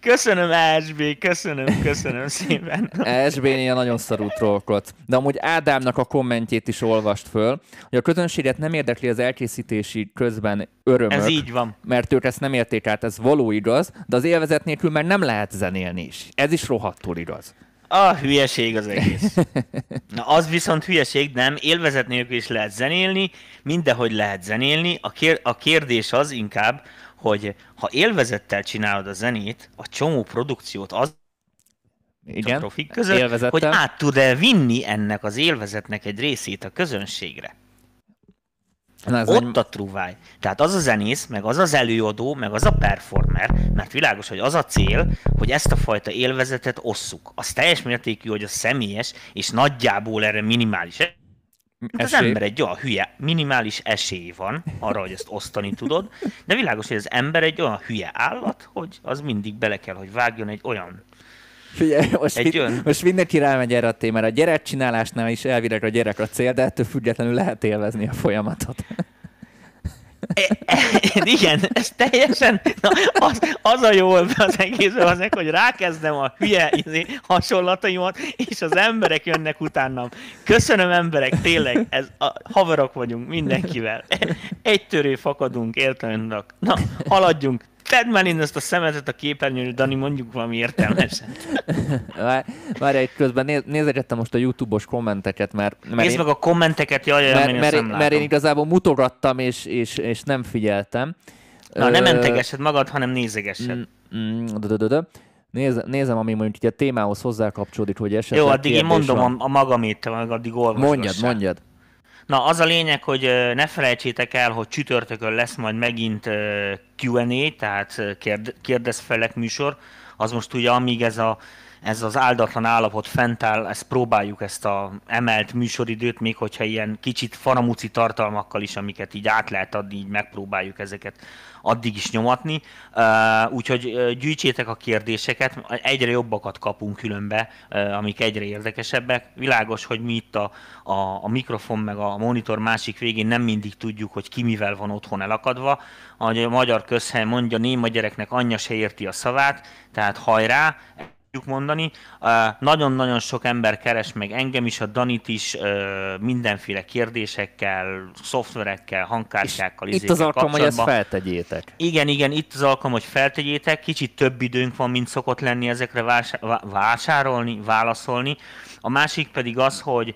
köszönöm SB, köszönöm, köszönöm szépen. SB-nél nagyon szarú trollkodsz. De amúgy Ádámnak a kommentjét is olvast föl, hogy a közönséget nem érdekli az elkészítési közben örömök, Ez így van. mert ők ezt nem érték át, ez való igaz, de az élvezet nélkül már nem lehet zenélni is. Ez is rohadtul igaz. A hülyeség az egész. Na az viszont hülyeség, nem, élvezet nélkül is lehet zenélni, mindenhogy lehet zenélni. A, kér- a kérdés az inkább, hogy ha élvezettel csinálod a zenét, a csomó produkciót az a Igen, profik között, élvezettel. hogy át tud-e vinni ennek az élvezetnek egy részét a közönségre. Na, ez Ott egy- a truváj. Tehát az a zenész, meg az az előadó, meg az a performer, mert világos, hogy az a cél, hogy ezt a fajta élvezetet osszuk. Az teljes mértékű, hogy a személyes, és nagyjából erre minimális Hát az esély. ember egy olyan hülye, minimális esély van arra, hogy ezt osztani tudod, de világos, hogy az ember egy olyan hülye állat, hogy az mindig bele kell, hogy vágjon egy olyan. Figyelj, most, Egy olyan- most mindenki rámegy erre a témára. A gyerekcsinálásnál is elvileg a gyerek a cél, de ettől függetlenül lehet élvezni a folyamatot. Igen, ez teljesen, na, az, az a jó az egészben az, hogy rákezdem a hülye izé, hasonlataimat, és az emberek jönnek utánam. Köszönöm emberek, tényleg, ez a, haverok vagyunk mindenkivel. Egy törő fakadunk, értelmenek. Na, haladjunk. Tedd már innen ezt a szemetet a képernyőn, Dani, mondjuk valami értelmesen. Vár- Várj, egy közben néz, nézegettem most a YouTube-os kommenteket, mert, mert, Nézd én, meg a kommenteket, jaj, jaj, mert, mert, én, mert én igazából mutogattam, és, és, és nem figyeltem. Na, nem Ö, mentegessed magad, hanem nézegessed. mm, mm. Néz, nézem, ami mondjuk a témához hozzá kapcsolódik, hogy esetleg Jó, addig én mondom van. a, a magamét, addig olvasgassál. Mondjad, mondjad. Na, az a lényeg, hogy ne felejtsétek el, hogy csütörtökön lesz majd megint Q&A, tehát kérdezfelek műsor. Az most ugye, amíg ez a ez az áldatlan állapot fent áll, ezt próbáljuk ezt a emelt műsoridőt, még hogyha ilyen kicsit faramuci tartalmakkal is, amiket így át lehet adni, így megpróbáljuk ezeket addig is nyomatni. Úgyhogy gyűjtsétek a kérdéseket, egyre jobbakat kapunk különbe, amik egyre érdekesebbek. Világos, hogy mi itt a, a, a mikrofon meg a monitor másik végén nem mindig tudjuk, hogy ki mivel van otthon elakadva. Ahogy a magyar közhely mondja, néma gyereknek anyja se érti a szavát, tehát hajrá, tudjuk mondani. Nagyon-nagyon sok ember keres meg engem is, a Danit is mindenféle kérdésekkel, szoftverekkel, hangkártyákkal. Itt az alkalom, hogy ezt feltegyétek. Igen, igen, itt az alkalom, hogy feltegyétek. Kicsit több időnk van, mint szokott lenni ezekre vásárolni, válaszolni. A másik pedig az, hogy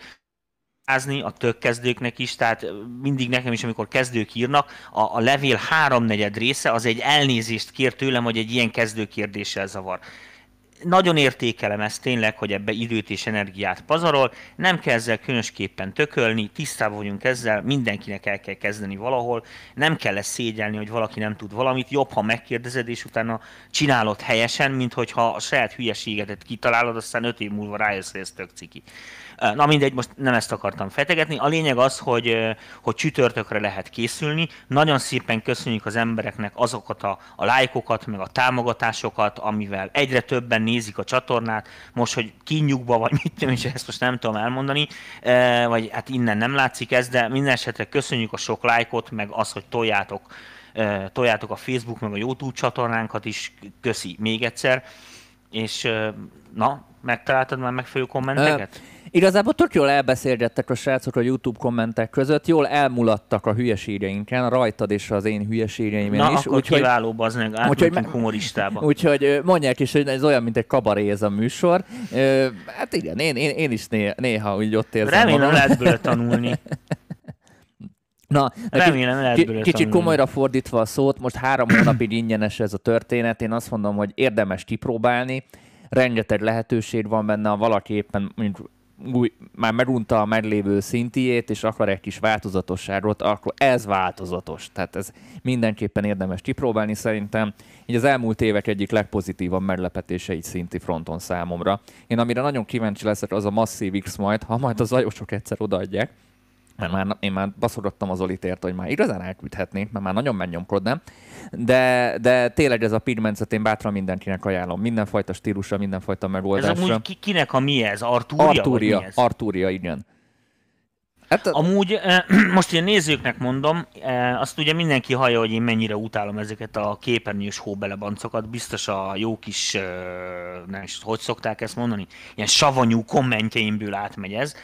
a tök kezdőknek is, tehát mindig nekem is, amikor kezdők írnak, a, a levél háromnegyed része az egy elnézést kér tőlem, hogy egy ilyen kezdőkérdéssel zavar nagyon értékelem ezt tényleg, hogy ebbe időt és energiát pazarol, nem kell ezzel különösképpen tökölni, tisztában vagyunk ezzel, mindenkinek el kell kezdeni valahol, nem kell ezt szégyelni, hogy valaki nem tud valamit, jobb, ha megkérdezed, és utána csinálod helyesen, mint hogyha a saját hülyeségedet kitalálod, aztán öt év múlva rájössz, hogy ez tök ciki. Na mindegy, most nem ezt akartam fetegetni. A lényeg az, hogy, hogy csütörtökre lehet készülni. Nagyon szépen köszönjük az embereknek azokat a, a lájkokat, meg a támogatásokat, amivel egyre többen nézik a csatornát. Most, hogy kinyugba vagy mit tudom, és ezt most nem tudom elmondani, vagy hát innen nem látszik ez, de minden esetre köszönjük a sok lájkot, meg az, hogy toljátok, toljátok a Facebook, meg a YouTube csatornánkat is. Köszi még egyszer. És na, megtaláltad már megfelelő kommenteket? Uh, Igazából tök jól elbeszélgettek a srácok a YouTube kommentek között, jól elmulattak a hülyeségeinken, rajtad és az én hülyeségeimen Na, is. akkor úgyhogy, kiváló, az meg, úgyhogy, humoristába. Úgyhogy mondják is, hogy ez olyan, mint egy kabaré ez a műsor. Hát igen, én, én, én is néha, néha úgy ott érzem Remélem magam. lehet bőle tanulni. Na, Remélem, lehet k- kicsit tanulni. komolyra fordítva a szót, most három hónapig ingyenes ez a történet, én azt mondom, hogy érdemes kipróbálni, rengeteg lehetőség van benne, ha valaki éppen mondjuk új, már megunta a meglévő szintiét, és akar egy kis változatosságot, akkor ez változatos. Tehát ez mindenképpen érdemes kipróbálni szerintem. Így az elmúlt évek egyik legpozitívabb meglepetése így szinti fronton számomra. Én amire nagyon kíváncsi leszek, az a Massive X majd, ha majd az zajosok egyszer odaadják, mert már, én már baszogattam az Olitért, hogy már igazán elküldhetnék, mert már nagyon megnyomkodnám. De, de tényleg ez a pigmentet én bátran mindenkinek ajánlom. Mindenfajta stílusra, mindenfajta megoldásra. Ez amúgy ki, kinek a mi ez? Artúria? Artúria, mi ez? Artúria igen. Hát, Amúgy most én nézőknek mondom, azt ugye mindenki hallja, hogy én mennyire utálom ezeket a képernyős hóbelebancokat, biztos a jó kis, nem is, hogy szokták ezt mondani, ilyen savanyú kommentjeimből átmegy ez.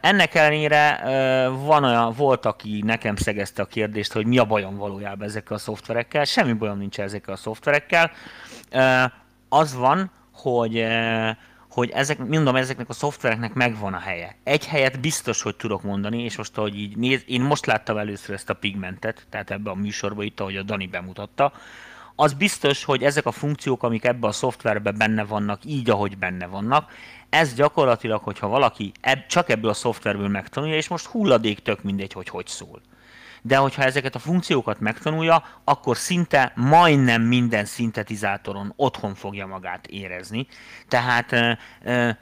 Ennek ellenére van olyan, volt, aki nekem szegezte a kérdést, hogy mi a bajom valójában ezekkel a szoftverekkel. Semmi bajom nincs ezekkel a szoftverekkel. Az van, hogy hogy ezek, mondom, ezeknek a szoftvereknek megvan a helye. Egy helyet biztos, hogy tudok mondani, és most, ahogy így néz, én most láttam először ezt a pigmentet, tehát ebbe a műsorba itt, ahogy a Dani bemutatta, az biztos, hogy ezek a funkciók, amik ebbe a szoftverbe benne vannak, így, ahogy benne vannak, ez gyakorlatilag, hogyha valaki ebb, csak ebből a szoftverből megtanulja, és most hulladék tök mindegy, hogy hogy szól. De hogyha ezeket a funkciókat megtanulja, akkor szinte majdnem minden szintetizátoron otthon fogja magát érezni. Tehát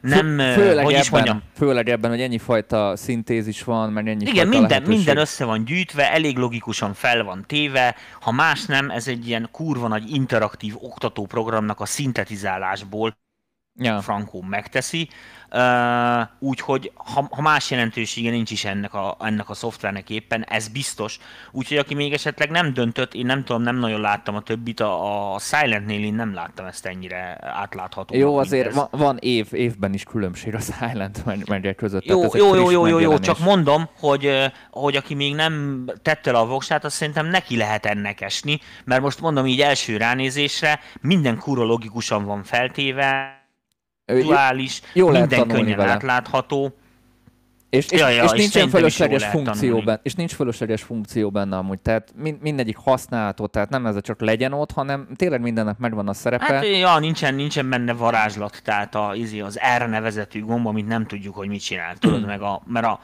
nem, főleg hogy is ebben, mondjam. Főleg ebben, hogy ennyi fajta szintézis van, meg ennyi Igen, minden, minden össze van gyűjtve, elég logikusan fel van téve. Ha más nem, ez egy ilyen kurva nagy interaktív oktatóprogramnak a szintetizálásból ja. Frankó megteszi, uh, úgyhogy ha, ha más jelentősége nincs is ennek a, ennek a szoftvernek éppen, ez biztos. Úgyhogy aki még esetleg nem döntött, én nem tudom, nem nagyon láttam a többit, a, a Silent-nél én nem láttam ezt ennyire átlátható. Jó, azért van, van év, évben is különbség a Silent meg között. Jó, jó, jó, jó, jó, jó, csak mondom, hogy, hogy aki még nem tette le a voksát, azt szerintem neki lehet ennek esni, mert most mondom így első ránézésre, minden kurva logikusan van feltéve, aktuális, jó minden könnyen vele. átlátható. És, és, ja, ja, és, és nincsen fölösleges funkció benne, és nincs fölösleges funkció benne amúgy, tehát mind, mindegyik használható, tehát nem ez a csak legyen ott, hanem tényleg mindennek megvan a szerepe. Hát ja, nincsen, nincsen benne varázslat, tehát a, izé, az R nevezetű gomb, amit nem tudjuk, hogy mit csinál, tudod, meg a, mert a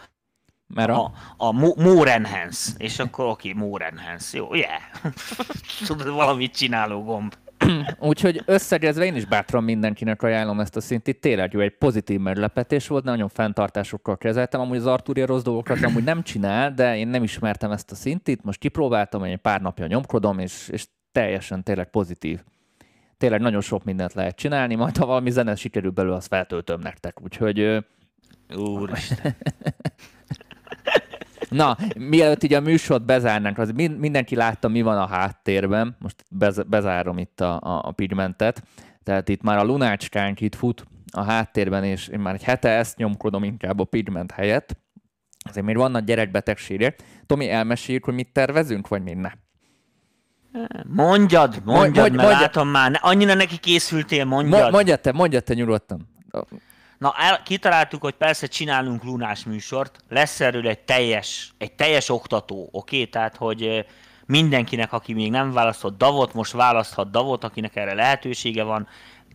mert a? A, a More Enhance, és akkor oké, okay, More Enhance, jó, yeah. tudod, valamit csináló gomb. Úgyhogy összegezve én is bátran mindenkinek ajánlom ezt a szintit. Tényleg jó, egy pozitív meglepetés volt, nagyon fenntartásokkal kezeltem. Amúgy az Artúria rossz dolgokat amúgy nem csinál, de én nem ismertem ezt a szintit. Most kipróbáltam, egy pár napja nyomkodom, és, és teljesen tényleg pozitív. Tényleg nagyon sok mindent lehet csinálni, majd ha valami zene sikerül belőle, azt feltöltöm nektek. Úgyhogy... Úristen. Na, mielőtt így a műsort bezárnánk, az mindenki látta, mi van a háttérben. Most bez, bezárom itt a, a, a pigmentet. Tehát itt már a lunácskánk itt fut a háttérben, és én már egy hete ezt nyomkodom inkább a pigment helyett. Azért még vannak gyerekbetegségek. Tomi, elmeséljük, hogy mit tervezünk, vagy még ne? Mondjad, mondjad, mondjad mert mondjad. látom már, annyira neki készültél, mondjad. Mondjad te, mondjad te nyugodtan. Na, el, kitaláltuk, hogy persze csinálunk lunás műsort, lesz erről egy teljes, egy teljes oktató, oké? Okay? Tehát, hogy mindenkinek, aki még nem választott Davot, most választhat Davot, akinek erre lehetősége van,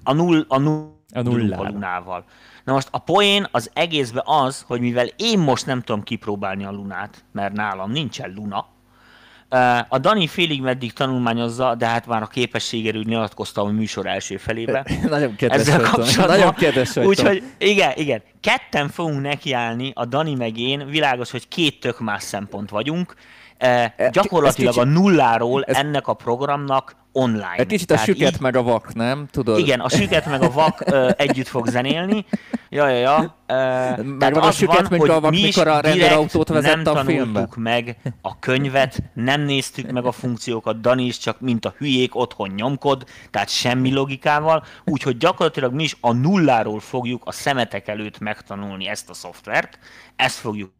a, null, a, null, a nullával. A lunával. Na most a poén az egészben az, hogy mivel én most nem tudom kipróbálni a lunát, mert nálam nincsen luna, a Dani félig meddig tanulmányozza, de hát már a képességerül nyilatkoztam a műsor első felébe. Nagyon kedves Ezzel kapcsolatban. Nagyon kedves Úgyhogy igen, igen. Ketten fogunk nekiállni, a Dani meg én. Világos, hogy két tök más szempont vagyunk. Gyakorlatilag a nulláról ez... ennek a programnak online. Egy kicsit a Tehát süket így... meg a vak, nem? Tudod? Igen, a süket meg a vak ö, együtt fog zenélni. Ja, ja, ja. Ö, meg van a süket meg a vak, mikor a rendőrautót vezet a filmbe. Nem meg a könyvet, nem néztük meg a funkciókat, Dani is csak mint a hülyék otthon nyomkod, tehát semmi logikával, úgyhogy gyakorlatilag mi is a nulláról fogjuk a szemetek előtt megtanulni ezt a szoftvert, ezt fogjuk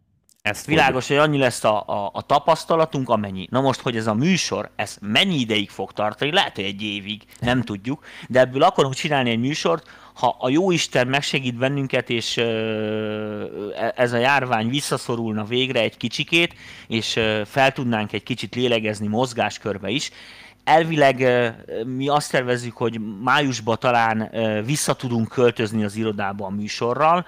ezt Világos, hogy annyi lesz a, a, a tapasztalatunk, amennyi. Na most, hogy ez a műsor, ez mennyi ideig fog tartani, lehet, hogy egy évig, nem tudjuk, de ebből akarunk csinálni egy műsort, ha a jó Isten megsegít bennünket, és e, ez a járvány visszaszorulna végre egy kicsikét, és fel tudnánk egy kicsit lélegezni mozgáskörbe is, elvileg mi azt tervezzük, hogy májusban talán vissza tudunk költözni az irodába a műsorral,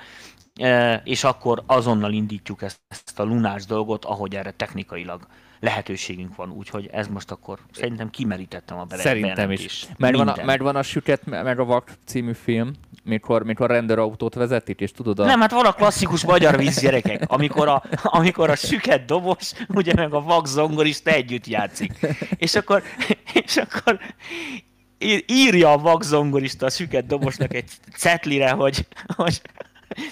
és akkor azonnal indítjuk ezt, ezt a lunás dolgot, ahogy erre technikailag lehetőségünk van, úgyhogy ez most akkor szerintem kimerítettem a bele. Szerintem is. Megvan a, megvan a Süket meg a Vak című film, mikor, mikor rendőrautót vezetik, és tudod a... Nem, hát van a klasszikus magyar víz gyerekek, amikor a, amikor a süket dobos, ugye meg a vak zongorista együtt játszik. És akkor, és akkor írja a vak zongorista a süket dobosnak egy cetlire, hogy, hogy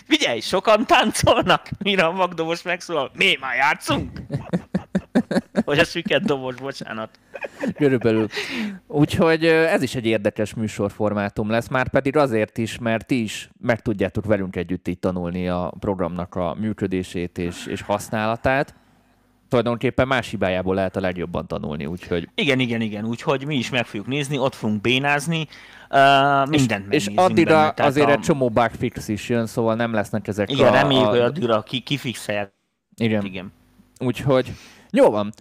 Figyelj, sokan táncolnak, mire a magdobos megszólal, mi már játszunk? Vagy a süket dobos, bocsánat. Körülbelül. Úgyhogy ez is egy érdekes műsorformátum lesz, már pedig azért is, mert ti is meg tudjátok velünk együtt itt tanulni a programnak a működését és, és használatát tulajdonképpen más hibájából lehet a legjobban tanulni, úgyhogy... Igen, igen, igen, úgyhogy mi is meg fogjuk nézni, ott fogunk bénázni, uh, mindent És, és addigra benne, azért a... egy csomó bugfix is jön, szóval nem lesznek ezek igen, a... Igen, reméljük, hogy addigra ki, kifixelják. Igen. igen. Úgyhogy jó van.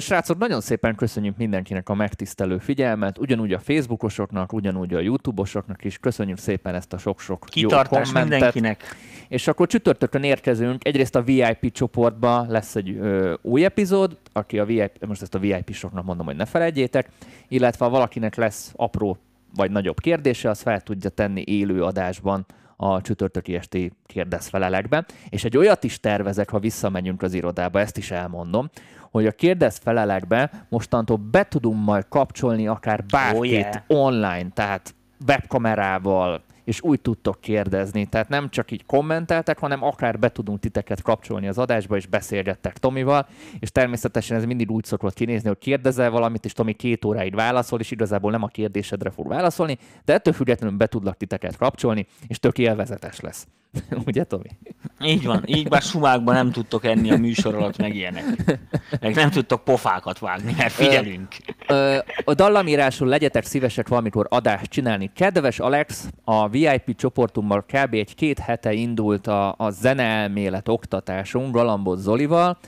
Srácok, nagyon szépen köszönjük mindenkinek a megtisztelő figyelmet, ugyanúgy a Facebookosoknak, ugyanúgy a YouTube-osoknak is. Köszönjük szépen ezt a sok-sok Kitartás jó kommentet. mindenkinek. És akkor csütörtökön érkezünk, egyrészt a VIP csoportba lesz egy ö, új epizód, aki a VIP, most ezt a VIP-soknak mondom, hogy ne felejtjétek, illetve ha valakinek lesz apró vagy nagyobb kérdése, az fel tudja tenni élő adásban a csütörtöki esti kérdezfelelekben. És egy olyat is tervezek, ha visszamegyünk az irodába, ezt is elmondom, hogy a kérdezfelelekbe mostantól be tudunk majd kapcsolni akár bárkit oh, yeah. online, tehát webkamerával, és úgy tudtok kérdezni. Tehát nem csak így kommenteltek, hanem akár be tudunk titeket kapcsolni az adásba, és beszélgettek Tomival, és természetesen ez mindig úgy szokott kinézni, hogy kérdezel valamit, és Tomi két óráig válaszol, és igazából nem a kérdésedre fog válaszolni, de ettől függetlenül be tudlak titeket kapcsolni, és tök élvezetes lesz. Ugye, Tomi? Így van. Így bár sumákban nem tudtok enni a műsor alatt, meg ilyenek. Meg nem tudtok pofákat vágni, mert figyelünk. Ö, ö, a dallamírásról legyetek szívesek valamikor adást csinálni. Kedves Alex, a VIP csoportummal kb. egy két hete indult a, a zeneelmélet oktatásunk Galambot Zolival.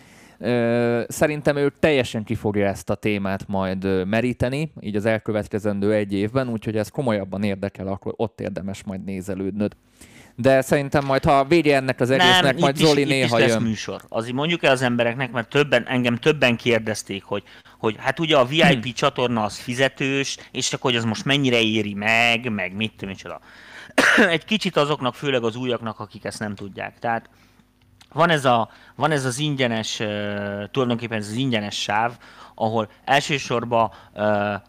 Szerintem ő teljesen ki fogja ezt a témát majd meríteni, így az elkövetkezendő egy évben, úgyhogy ez komolyabban érdekel, akkor ott érdemes majd nézelődnöd. De szerintem majd, ha vége ennek az egésznek, nem, majd itt Zoli is, néha itt is jön. műsor. Azért mondjuk el az embereknek, mert többen, engem többen kérdezték, hogy, hogy hát ugye a VIP Hmm. csatorna az fizetős, és akkor hogy az most mennyire éri meg, meg mit tudom, micsoda. Egy kicsit azoknak, főleg az újaknak, akik ezt nem tudják. Tehát van ez, a, van ez az ingyenes, tulajdonképpen ez az ingyenes sáv, ahol elsősorban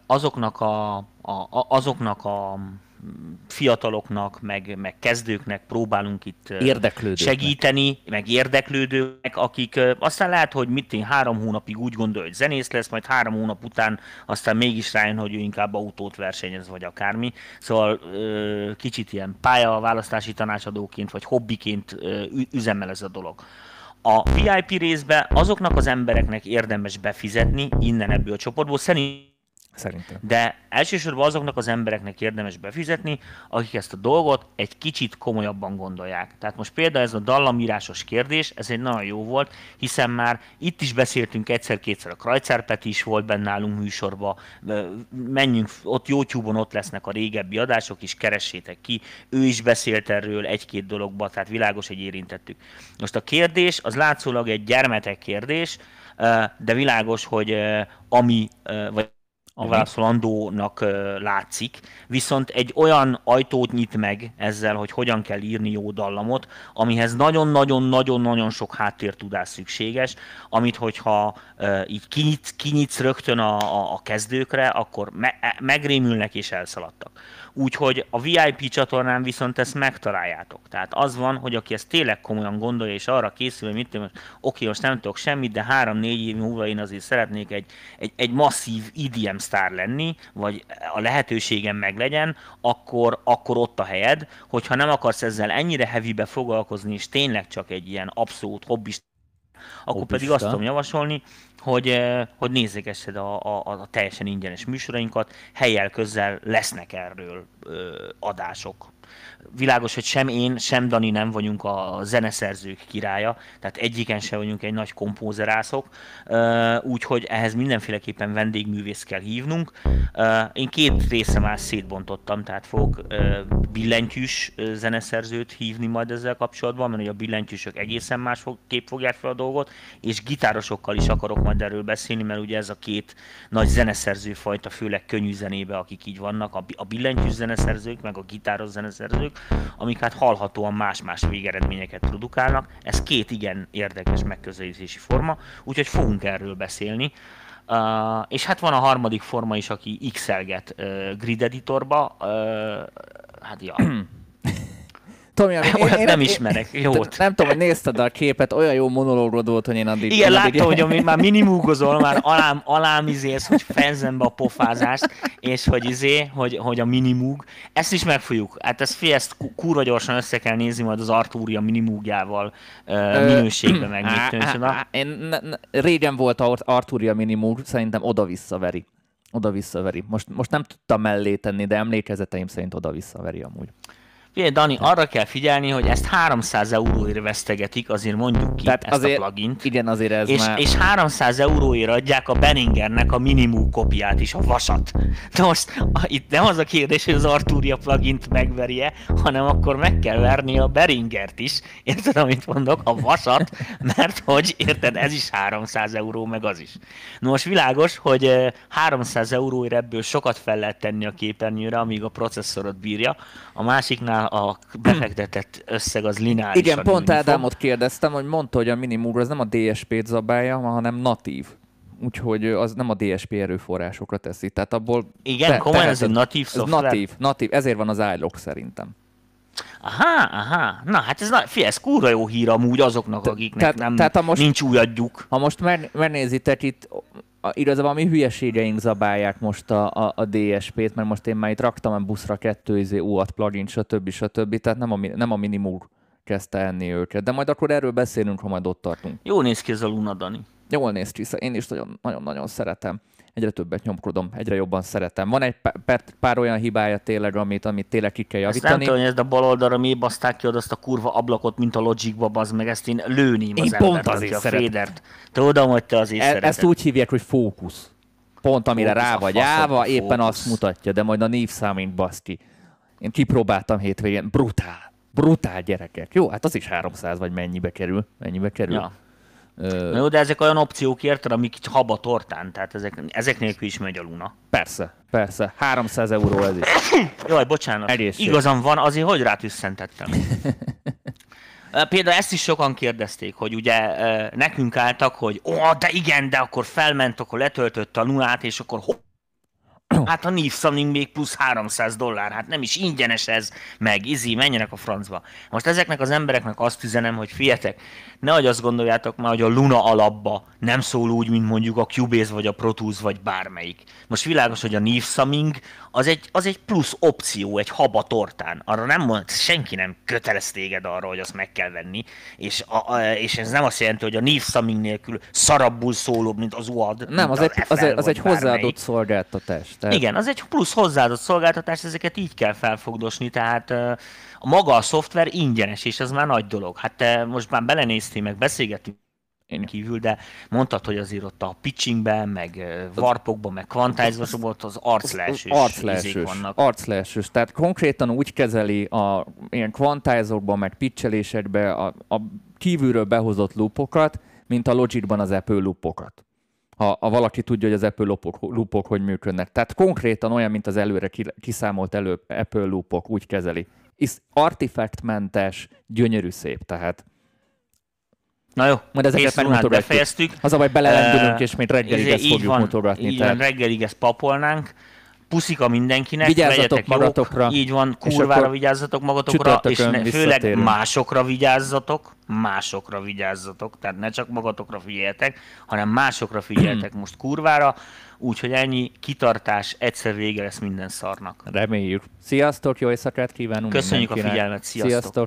azoknak a, a, a, azoknak a fiataloknak, meg, meg kezdőknek próbálunk itt segíteni, meg érdeklődőknek, akik aztán lehet, hogy mit én három hónapig úgy gondolja, hogy zenész lesz, majd három hónap után aztán mégis rájön, hogy ő inkább autót versenyez, vagy akármi. Szóval kicsit ilyen pályaválasztási tanácsadóként, vagy hobbiként üzemel ez a dolog. A VIP részbe azoknak az embereknek érdemes befizetni innen ebből a csoportból, szerintem Szerintem. de elsősorban azoknak az embereknek érdemes befizetni, akik ezt a dolgot egy kicsit komolyabban gondolják. Tehát most például ez a dallamírásos kérdés, ez egy nagyon jó volt, hiszen már itt is beszéltünk egyszer-kétszer, a Krajcár Peti is volt benne nálunk műsorba, menjünk, ott YouTube-on ott lesznek a régebbi adások is, keressétek ki, ő is beszélt erről egy-két dologba, tehát világos, hogy érintettük. Most a kérdés, az látszólag egy gyermetek kérdés, de világos, hogy ami, vagy Ami. válaszolandónak ö, látszik, viszont egy olyan ajtót nyit meg ezzel, hogy hogyan kell írni jó dallamot, amihez nagyon-nagyon-nagyon-nagyon sok háttértudás szükséges, amit hogyha így kinyitsz, kinyitsz rögtön a, a, a kezdőkre, akkor me, megrémülnek és elszaladtak. Úgyhogy a VIP csatornán viszont ezt megtaláljátok. Tehát az van, hogy aki ezt tényleg komolyan gondolja, és arra készül, hogy mit tudom, oké, most nem tudok semmit, de három-négy év múlva én azért szeretnék egy, egy, egy masszív IDM sztár lenni, vagy a lehetőségem meg legyen, akkor, akkor ott a helyed, hogyha nem akarsz ezzel ennyire heavybe foglalkozni, és tényleg csak egy ilyen abszolút hobbist akkor pedig azt tudom javasolni, hogy, eh, hogy nézegessed a, a, a teljesen ingyenes műsorainkat, helyel közel lesznek erről ö, adások. Világos, hogy sem én, sem Dani nem vagyunk a zeneszerzők királya, tehát egyiken sem vagyunk egy nagy kompózerászok, úgyhogy ehhez mindenféleképpen vendégművész kell hívnunk. Én két része már szétbontottam, tehát fogok billentyűs zeneszerzőt hívni majd ezzel kapcsolatban, mert a billentyűsök egészen más kép fogják fel a dolgot, és gitárosokkal is akarok majd erről beszélni, mert ugye ez a két nagy zeneszerző fajta, főleg könnyű zenébe, akik így vannak, a billentyűs zeneszerzők, meg a gitáros zeneszerzők, amik hát hallhatóan más-más végeredményeket produkálnak. Ez két igen érdekes megközelítési forma, úgyhogy fogunk erről beszélni. Uh, és hát van a harmadik forma is, aki x-elget uh, grid editorba. Uh, hát ja, Tomi, ami- olyat nem ismerek. Jót. Nem tudom, hogy nézted a képet, olyan jó monológod volt, hogy én addig... Igen, én láttam, hogy amit már minimúgozol, már alám, alám izélsz, hogy fenzem be a pofázást, és hogy izé, hogy, hogy a minimúg. Ezt is megfogjuk. Hát ezt, fi, ezt ku- kurva gyorsan össze kell nézni majd az Artúria minimúgjával uh, minőségben meg mit Á, tudom, á, micsoda. á, Én ne, ne, régen volt a Arturia Minimum, szerintem oda-visszaveri. Oda-visszaveri. Most, most nem tudtam mellé tenni, de emlékezeteim szerint oda-visszaveri amúgy. Figyelj, Dani, arra kell figyelni, hogy ezt 300 euróért vesztegetik, azért mondjuk ki Tehát ezt azért, a plugint. igen, azért ez és, már... és 300 euróért adják a Benningernek a minimum kopiát is, a vasat. De most a, itt nem az a kérdés, hogy az Arturia plugint megverje, hanem akkor meg kell verni a Beringert is. Érted, amit mondok? A vasat, mert hogy érted, ez is 300 euró, meg az is. No, most világos, hogy eh, 300 euróért ebből sokat fel lehet tenni a képernyőre, amíg a processzorot bírja. A másiknál a befektetett összeg az lineáris. Igen, pont Ádámot kérdeztem, hogy mondta, hogy a Minimum az nem a DSP-t zabálja, hanem natív. Úgyhogy az nem a DSP erőforrásokra teszi. Tehát abból... Igen, te- komolyan ez egy natív szoftver? natív, natív, ezért van az iLog szerintem. Aha, aha. Na, hát ez, na, fie, ez kurva jó hír amúgy azoknak, akiknek tehát- nem, tehát ha most- nincs új. Ha most mer- megnézitek itt, a, igazából a mi hülyeségeink zabálják most a, a, a DSP-t, mert most én már itt raktam a buszra kettő izé, UAT plugin, stb. stb. Tehát nem a, nem a Minimur kezdte enni őket. De majd akkor erről beszélünk, ha majd ott tartunk. Jó néz ki ez a Luna, Dani. Jól néz ki, szóval én is nagyon- nagyon-nagyon szeretem. Egyre többet nyomkodom, egyre jobban szeretem. Van egy pár, pár, olyan hibája tényleg, amit, amit tényleg ki kell Ezt nem javítani. tudom, hogy ezt a bal oldalra mi baszták ki oda azt a kurva ablakot, mint a Logicba, bazd meg, ezt én lőném az Én embert, pont azért a. Fadert. Tudom, hogy te azért E- szereted. ezt úgy hívják, hogy fókusz. Pont amire Fókusz, rá vagy állva, éppen fókusz. azt mutatja, de majd a névszámint baszki. Én kipróbáltam hétvégén, brutál. Brutál gyerekek. Jó, hát az is 300 vagy mennyibe kerül. Mennyibe kerül. Ja. Na jó, de ezek olyan opciók érted, amik haba tortán, tehát ezek, ezek nélkül is megy a Luna. Persze, persze. 300 euró ez is. Jaj, bocsánat. Egészség. Igazam van, azért hogy rátüsszentettem. Például ezt is sokan kérdezték, hogy ugye nekünk álltak, hogy ó, de igen, de akkor felment, akkor letöltött a Lunát, és akkor ho- Hát a Neve Sunning még plusz 300 dollár, hát nem is ingyenes ez, meg izi, menjenek a francba. Most ezeknek az embereknek azt üzenem, hogy fiatek, nehogy azt gondoljátok már, hogy a Luna alapba nem szól úgy, mint mondjuk a Cubase vagy a Pro Tools vagy bármelyik. Most világos, hogy a Neve Summing az egy, az egy plusz opció, egy haba tortán. Arra nem mond, senki nem kötelez téged arra, hogy azt meg kell venni, és, a, a, és ez nem azt jelenti, hogy a Neve Summing nélkül szarabbul szólóbb, mint az UAD. Nem, az egy, az, egy, az vagy egy hozzáadott szolgáltatás. Tehát Igen, az egy plusz hozzáadott szolgáltatás, ezeket így kell felfogdosni, tehát a maga a szoftver ingyenes, és ez már nagy dolog. Hát te most már belenéztél, meg beszélgettünk Én- kívül, de mondtad, hogy azért ott a pitchingben, meg ö, warpokban, meg quantization ott az arcleesős arcleesős, vannak. arcleesős. Tehát konkrétan úgy kezeli a ilyen kvantizorban, meg pitchelésekbe a, a kívülről behozott loopokat, mint a Logicban az Apple loopokat. Ha, ha valaki tudja, hogy az Apple loopok, loopok hogy működnek. Tehát konkrétan olyan, mint az előre ki- kiszámolt elő Apple loopok, úgy kezeli. És artifaktmentes, gyönyörű szép, tehát Na jó, Majd ezeket megmutogatjuk. befejeztük. az a baj, belelendülünk, Ö, és még reggelig ezt így fogjuk van, mutogatni. Így tehát van, reggelig ezt papolnánk. Puszika mindenkinek, Vigyázzatok legyetek jók, magatokra, így van, kurvára vigyázzatok magatokra, és ne, főleg másokra vigyázzatok, másokra vigyázzatok, tehát ne csak magatokra figyeljetek, hanem másokra figyeljetek most kurvára, úgyhogy ennyi kitartás, egyszer vége lesz minden szarnak. Reméljük. Sziasztok, jó éjszakát kívánunk Köszönjük a figyelmet, sziasztok! Sziasztok!